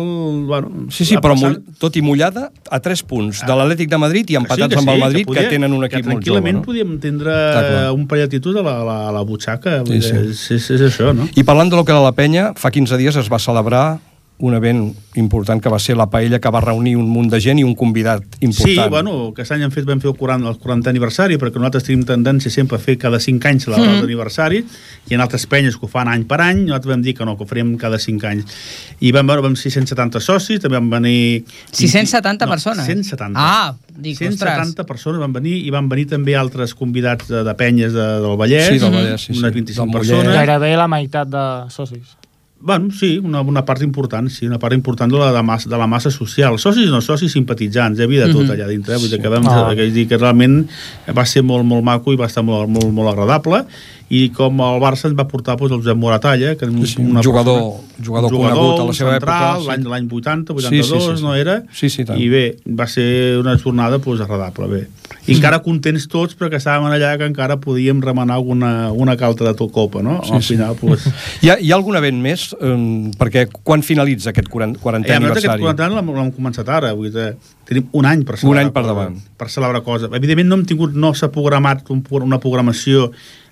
Bueno, Sí, sí, però passat- mull, tot i mullada, a 3 punts de l'Atlètic de Madrid i Que empatats que amb el que Madrid, que, podia- tenen un que equip molt jove. tranquil·lament No? podíem tindre un parell a la, a la, a la butxaca. Sí, Sí, sí. És, és, és això, no? I parlant de lo que era la penya, fa 15 dies es va celebrar un event important que va ser la paella que va reunir un munt de gent i un convidat important. Sí, bueno, aquest any hem fet, vam fer el 40, el 40 aniversari, perquè nosaltres tenim tendència sempre a fer cada 5 anys la mm. aniversari, i en altres penyes que ho fan any per any, nosaltres vam dir que no, que ho faríem cada 5 anys. I vam veure, vam 670 socis, també van venir... 670 no, persones? 170. Ah, dic, 170 persones van venir i van venir també altres convidats de, de penyes de, del Vallès, Sí, del Vallès, sí, sí. unes 25 Del Mollet. persones. Gairebé la meitat de socis. Bueno, sí, una, una part important, sí, una part important de la, de, massa, de la massa social. Socis no socis, simpatitzants, hi havia de tot Mhm. allà dintre. Vull dir que, vam, Ah. que, que realment va ser molt, molt maco i va estar molt, molt, molt agradable i com el Barça ens va portar doncs, el Josep Moratalla, que Sí, sí, un jugador- jugador conegut a la seva central, època, sí. l'any l'any 80, Sí, 82, sí, sí, sí. no era? Sí, sí, tant. I bé, va ser una jornada doncs, agradable, bé. I encara contents tots perquè estàvem allà que encara podíem remenar alguna, una calta de to copa, no? Sí, Al sí. final, doncs, [LAUGHS] Hi ha, hi ha algun event més? Um, perquè quan finalitza aquest 40, 40è Ja, nosaltres aniversari? aquest 40 anys l'hem començat ara, vull dir, tenim un any per Un celebrar any per davant. per celebrar coses. Evidentment no hem tingut, no s'ha programat un, una programació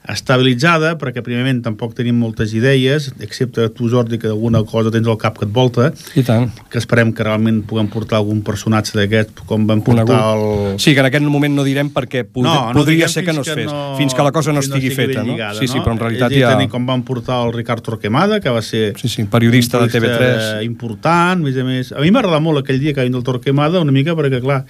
estabilitzada, perquè primerament tampoc tenim moltes idees, excepte tu, Jordi, que alguna cosa tens al cap que et volta, I tant. que esperem que realment puguem portar algun personatge d'aquest, com vam portar el... Sí, que en aquest moment no direm perquè pod No, no podria ser que no es que fes, no- fins que la cosa no estigui ben feta, no? lligada, sí, sí, però en realitat ja... tenir com van portar el Ricard Torquemada, que va ser Sí, sí, periodista de TV3. important, més a més. A mi m'agrada molt aquell dia que va vindre el Torquemada, una mica perquè, clar,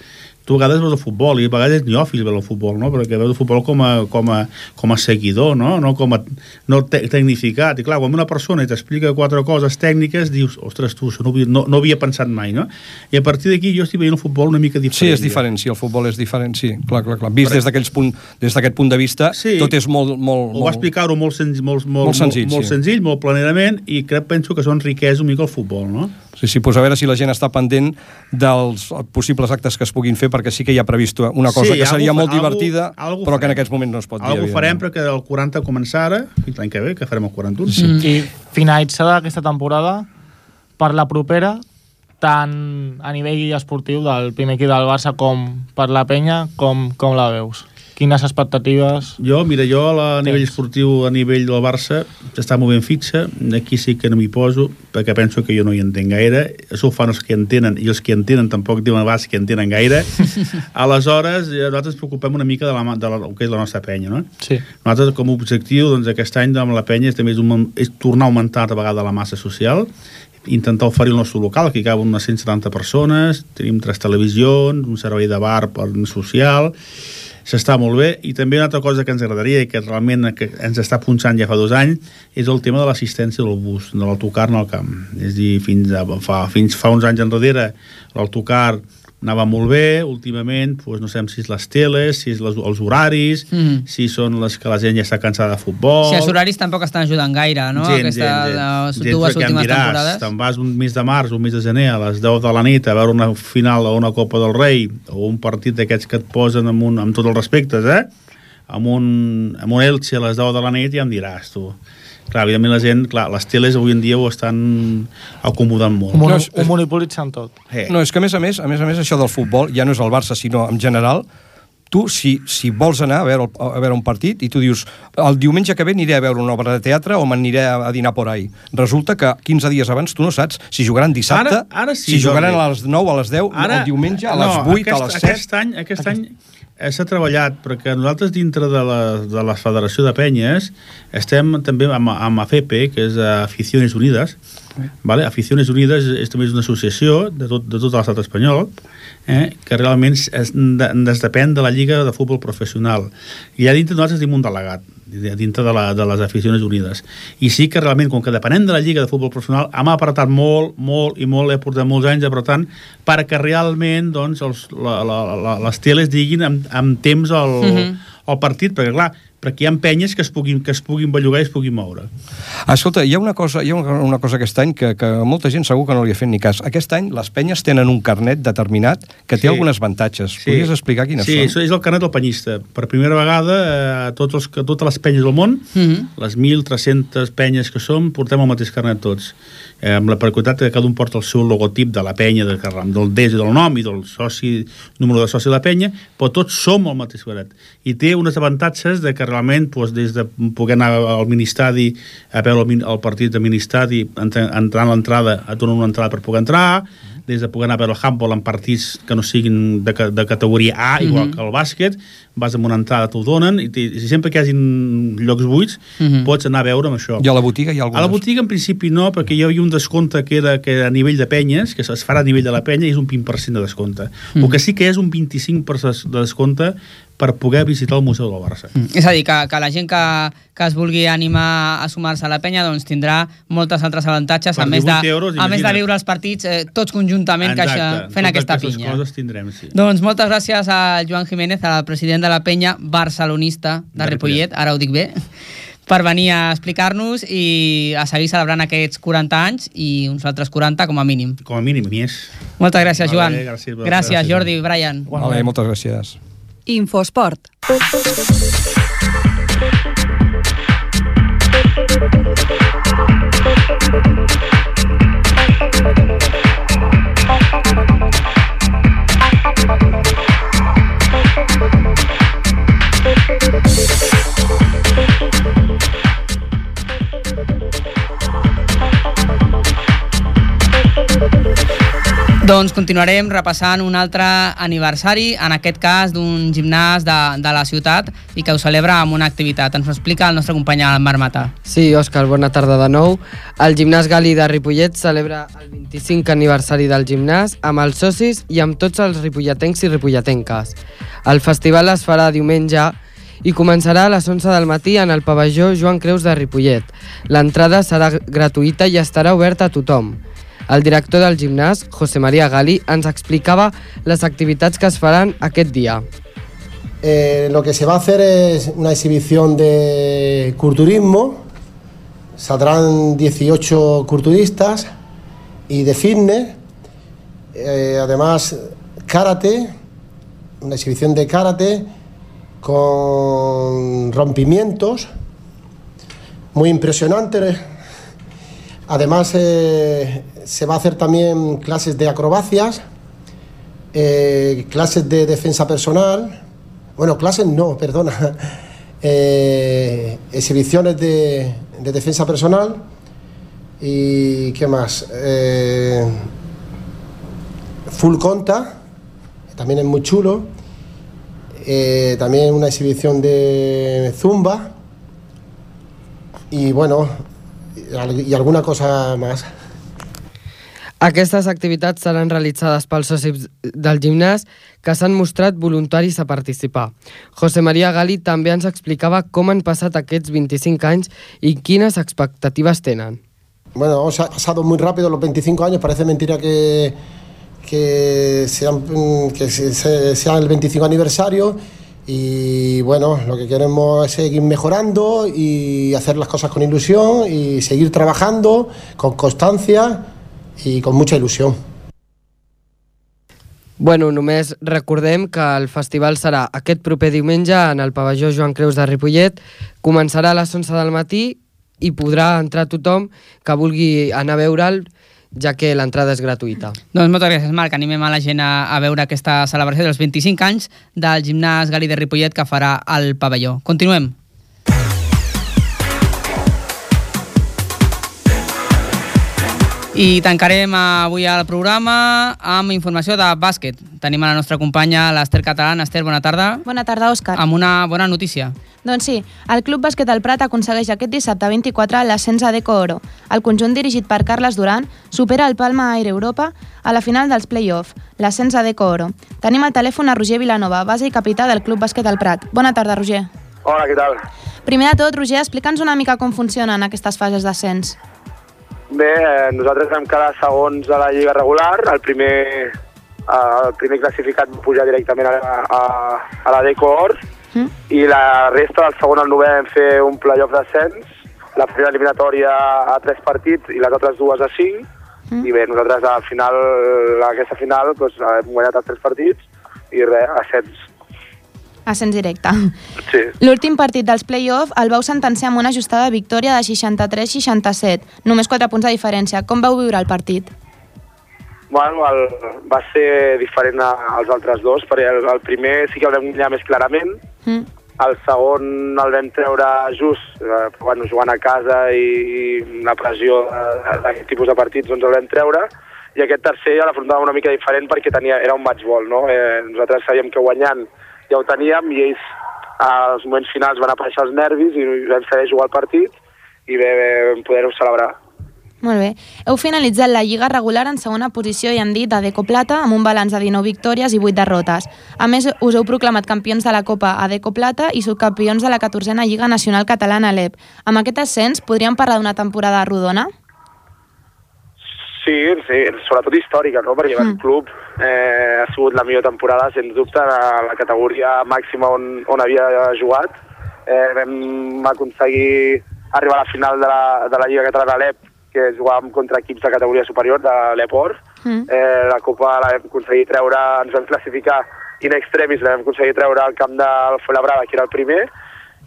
tu a vegades veus el futbol i a vegades és neòfil veure el futbol, no? perquè veus el futbol com a, com a, com a seguidor, no, no com a no te tecnificat. I clar, quan una persona t'explica quatre coses tècniques, dius, ostres, tu, això no, havia- no, no havia pensat mai, no? I a partir d'aquí jo estic veient el futbol una mica Sí, diferent. és diferent, sí, el futbol és diferent, sí, clar, clar, clar. Vist des d'aquells punt, des d'aquest punt de vista, Sí. tot és molt... molt, Ho va molt... explicar-ho molt, senz, molt, molt, Molt senzill, molt, molt, sí. senzill, molt planerament, i crec, penso que això enriqueix una mica el futbol, no? Sí, sí, doncs a veure si la gent està pendent dels possibles actes que es puguin fer, perquè sí que hi ha previst una cosa Sí, que seria algú- molt algú- divertida, algú però que en aquests moments no es pot dir. Algo farem perquè el 40 començar ara, fins l'any que ve, que farem el 41. Sí. I finalitzada aquesta temporada, per la propera, tant a nivell esportiu del primer equip del Barça com per la penya, com, com la veus? Quines expectatives? Jo, mira, jo a nivell esportiu, a nivell del Barça, s'està movent fitxa, aquí sí que no m'hi poso, perquè penso que jo no hi entenc gaire, això ho fan els que entenen, i els que entenen tampoc diuen a vegades que entenen gaire. [LAUGHS] Aleshores, eh, nosaltres ens preocupem una mica de, la, de la, el que és la nostra penya, no? Sí. Nosaltres, com a objectiu, doncs, aquest any amb la penya és, també és, un, és tornar a augmentar altra vegada la massa social, intentar oferir el nostre local, que hi caben unes 170 persones, tenim tres televisions, un servei de bar per social, s'està molt bé, i també una altra cosa que ens agradaria i que realment que ens està punxant ja fa dos anys és el tema de l'assistència del bus, de l'autocar en el camp. És a dir, fins, a, fa, fins fa uns anys enrere l'autocar anava molt bé, últimament, doncs no sabem si és les teles, si és les, els horaris, Mm. si són les que la gent ja està cansada de futbol... Si els horaris tampoc estan ajudant gaire, no? Gens, Aquesta, gens, les gens. dues últimes diràs, temporades. Te'n vas un mes de març, un mes de gener, a les 10 de la nit, a veure una final o una Copa del Rei, o un partit d'aquests que et posen amb, un, amb tots els respectes, eh? Amb un, amb un Elche a les 10 de la nit, ja em diràs, tu. Clar, evidentment la gent, clar, les teles avui en dia ho estan acomodant molt. Ho, No, és- ho monopolitzen tot. Eh. No, és que a més a més, a més a més, això del futbol ja no és el Barça, sinó en general, tu, si, si vols anar a veure, el- a veure un partit i tu dius, el diumenge que ve aniré a veure una obra de teatre o m'aniré a, a dinar por ahí. Resulta que 15 dies abans tu no saps si jugaran dissabte, Ara- ara sí, si jugaran Jordi. a les 9, a les 10, Ara, el diumenge, a les 8, aquest, a les 7... Aquest any, aquest any eh, s'ha treballat, perquè nosaltres dintre de la, de la Federació de Penyes estem també amb, amb AFEPE, que és Aficiones Unides, vale? Aficiones Unides és, també és una associació de tot, de tot l'estat espanyol, eh? que realment es, es, es depèn de la Lliga de Futbol Professional. I allà dintre nosaltres tenim un delegat, dintre de, la, de les Aficiones Unides. I sí que realment, com que depenem de la Lliga de Futbol Professional, hem apretat molt, molt i molt, he portat molts anys apretant, perquè realment doncs, els, la, la, la, les teles diguin amb, amb temps el, Mhm. El partit, perquè clar, perquè hi ha penyes que es puguin, que es puguin bellugar i es puguin moure. Escolta, hi ha una cosa, hi ha una, cosa aquest any que, que molta gent segur que no li ha fet ni cas. Aquest any les penyes tenen un carnet determinat que té Sí. algunes avantatges. Podries explicar quines sí, són? això és el carnet del penyista. Per primera vegada, eh, tots els, que- totes les penyes del món, Mhm. les 1.300 penyes que som, portem el mateix carnet tots. Eh, amb la peculiaritat que cada un porta el seu logotip de la penya, de, del DES i del nom i del soci, número de soci de la penya, però tots som el mateix carnet. I té unes avantatges de que realment, doncs, des de poder anar al ministadi a veure el, el partit de ministadi, a l'entrada, et donen una entrada per poder entrar, des de poder anar a veure el handball en partits que no siguin de, de categoria A, igual Mhm. que el bàsquet, vas amb una entrada, t'ho donen, i, i sempre que hi hagin llocs buits, Mhm. pots anar a veure amb això. I a la botiga hi ha algunes? A la botiga en principi no, perquè hi havia un descompte que era que a nivell de penyes, que es farà a nivell de la penya, i és un 20% de descompte. Mm. El que sí que és un 25% de descompte per poder visitar el Museu del Barça. Mm. És a dir, que, que la gent que, que es vulgui animar a sumar-se a la penya doncs tindrà moltes altres avantatges, Per a més, de, 18 euros, a més de viure els partits eh, tots conjuntament que això, fent aquesta pinya. coses tindrem, sí. Doncs moltes gràcies a Joan Jiménez, al president de la penya barcelonista de, De Ripollet, Ripollet. ara ho dic bé, per venir a explicar-nos i a seguir celebrant aquests 40 anys i uns altres 40 com a mínim. Com a mínim, més. Moltes gràcies, Vale, Joan. gràcies, gràcies, gràcies. Jordi, Brian. Vale, moltes gràcies. Infosport. Doncs continuarem repassant un altre aniversari, en aquest cas d'un gimnàs de, de la ciutat i que ho celebra amb una activitat. Ens ho explica el nostre company Marc Mata. Sí, Òscar, bona tarda de nou. El gimnàs Gali de Ripollet celebra el 25 aniversari del gimnàs amb els socis i amb tots els ripolletencs i ripolletenques. El festival es farà diumenge i començarà a les 11 del matí en el pavelló Joan Creus de Ripollet. L'entrada serà gratuïta i estarà oberta a tothom. El director del gimnàs, José María Gali, ens explicava les activitats que es faran aquest dia. Eh, lo que se va a hacer es una exhibición de culturismo. Saldrán 18 culturistas y de fitness. Eh, además, karate, una exhibición de karate con rompimientos. Muy impresionante. Además, eh, se va a hacer también clases de acrobacias, eh, clases de defensa personal. Bueno, clases no, perdona. [LAUGHS] Eh, exhibiciones de, de defensa personal. ¿Y qué más? Full conta, también es muy chulo. También una exhibición de zumba. Y bueno, y alguna cosa más. Aquestes activitats seran realitzades pels socis del gimnàs que s'han mostrat voluntaris a participar. José María Gali també ens explicava com han passat aquests 25 anys i quines expectatives tenen. Bueno, se ha pasado muy rápido los 25 años, parece mentira que, que, sean, que se, sea el 25 aniversario y bueno, lo que queremos es seguir mejorando y hacer las cosas con ilusión y seguir trabajando con constancia i con mucha il·lusió. Bueno, només recordem que el festival serà aquest proper diumenge en el pavelló Joan Creus de Ripollet. Començarà a les 11 del matí i podrà entrar tothom que vulgui anar a veure'l ja que l'entrada és gratuïta. Doncs moltes gràcies, Marc. Animem a la gent a, a veure aquesta celebració dels 25 anys del gimnàs Gali de Ripollet que farà al pavelló. Continuem. I tancarem avui el programa amb informació de bàsquet. Tenim a la nostra companya l'Ester Catalán. Ester, bona tarda. Bona tarda, Òscar. Amb una bona notícia. Doncs sí, el Club Bàsquet del Prat aconsegueix aquest dissabte 24 l'ascens a Deco Oro. El conjunt dirigit per Carles Duran supera el Palma Aire Europa a la final dels play-off, l'ascens a Deco Oro. Tenim al telèfon a Roger Vilanova, base i capità del Club Bàsquet del Prat. Bona tarda, Roger. Hola, què tal? Primer de tot, Roger, explica'ns una mica com funcionen aquestes fases d'ascens. Bé, eh, nosaltres vam quedar segons a la Lliga regular. El primer, eh, el primer classificat va pujar directament a, a, a la Deco Or mm. i la resta del segon al novè vam fer un playoff d'ascens. La primera eliminatòria a tres partits i les altres dues a cinc. Mm. I bé, nosaltres al final, aquesta final, doncs, hem guanyat els tres partits i res, ascens ascens directe. Sí. L'últim partit dels play-off el vau sentenciar amb una ajustada victòria de 63-67, només 4 punts de diferència. Com vau viure el partit? Bueno, el, va ser diferent als altres dos, perquè el, el primer sí que el vam guanyar més clarament, mm. el segon el vam treure just, eh, bueno, jugant a casa i, i la pressió d'aquest tipus de partits doncs el vam treure, i aquest tercer ja l'afrontàvem una mica diferent perquè tenia, era un match ball, no? Eh, nosaltres sabíem que guanyant ja ho teníem i ells als moments finals van aparèixer els nervis i vam saber jugar el partit i bé, bé poder-ho celebrar. Molt bé. Heu finalitzat la Lliga regular en segona posició i han dit a Deco Plata amb un balanç de 19 victòries i 8 derrotes. A més, us heu proclamat campions de la Copa a Deco Plata i subcampions de la 14a Lliga Nacional Catalana LEP. Amb aquest ascens, podríem parlar d'una temporada rodona? Sí, sí, sobretot històrica, no? perquè mm. el club eh, ha sigut la millor temporada, sens dubte, a la categoria màxima on, on havia jugat. Eh, vam aconseguir arribar a la final de la, de la Lliga Catalana l'EP, que jugàvem contra equips de categoria superior de l'EPOR. Mm. Eh, la Copa la vam aconseguir treure, ens vam classificar in extremis, la vam aconseguir treure al camp del Fuenlabrada, que era el primer,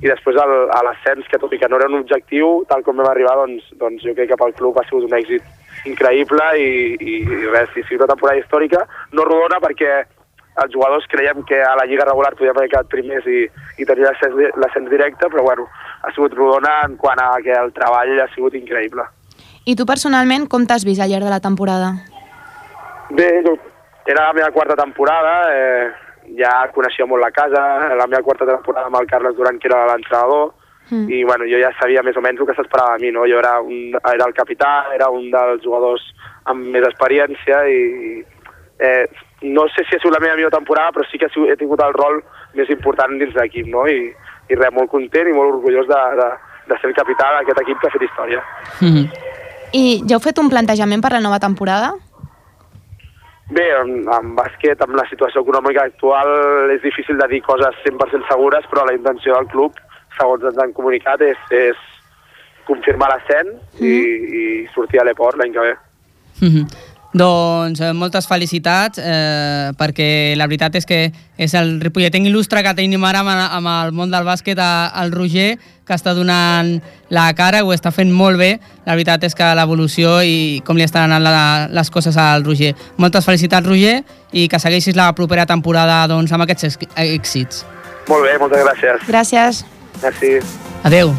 i després el, a l'ascens, que tot i que no era un objectiu, tal com vam arribar, doncs, doncs jo crec que pel club ha sigut un èxit increïble i, i, i res, sí, sí, una temporada històrica, no rodona perquè els jugadors creiem que a la Lliga regular podíem haver quedat primers i, i tenir l'ascens directe, però bueno, ha sigut rodona en quant a que el treball ha sigut increïble. I tu personalment com t'has vist al llarg de la temporada? Bé, era la meva quarta temporada, eh, ja coneixia molt la casa, la meva quarta temporada amb el Carles Duran, que era l'entrenador, mm. i bueno, jo ja sabia més o menys el que s'esperava de mi, no? Jo era, un, era el capità, era un dels jugadors amb més experiència i eh, no sé si ha sigut la meva millor temporada, però sí que he tingut el rol més important dins l'equip, no? I, i res, molt content i molt orgullós de, de, de ser el capità d'aquest equip que ha fet història. Mm -hmm. I ja heu fet un plantejament per la nova temporada? Bé, en, en bàsquet, amb la situació econòmica actual, és difícil de dir coses 100% segures, però la intenció del club, segons ens han comunicat, és, és confirmar l'ascens mm. i, i sortir a l'Eport l'any que ve. Mm -hmm. Doncs eh, moltes felicitats, eh, perquè la veritat és que és el ripolletenc il·lustre que tenim ara amb, amb el món del bàsquet, el Roger, que està donant la cara, ho està fent molt bé. La veritat és que l'evolució i com li estan anant la, les coses al Roger. Moltes felicitats, Roger, i que segueixis la propera temporada doncs, amb aquests èxits. Molt bé, moltes gràcies. Gràcies. Merci. Adeu.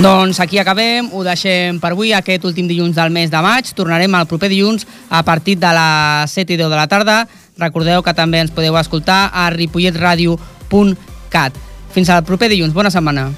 Doncs aquí acabem, ho deixem per avui, aquest últim dilluns del mes de maig. Tornarem el proper dilluns a partir de les 7 i 10 de la tarda. Recordeu que també ens podeu escoltar a ripolletradio.cat. Fins al proper dilluns. Bona setmana.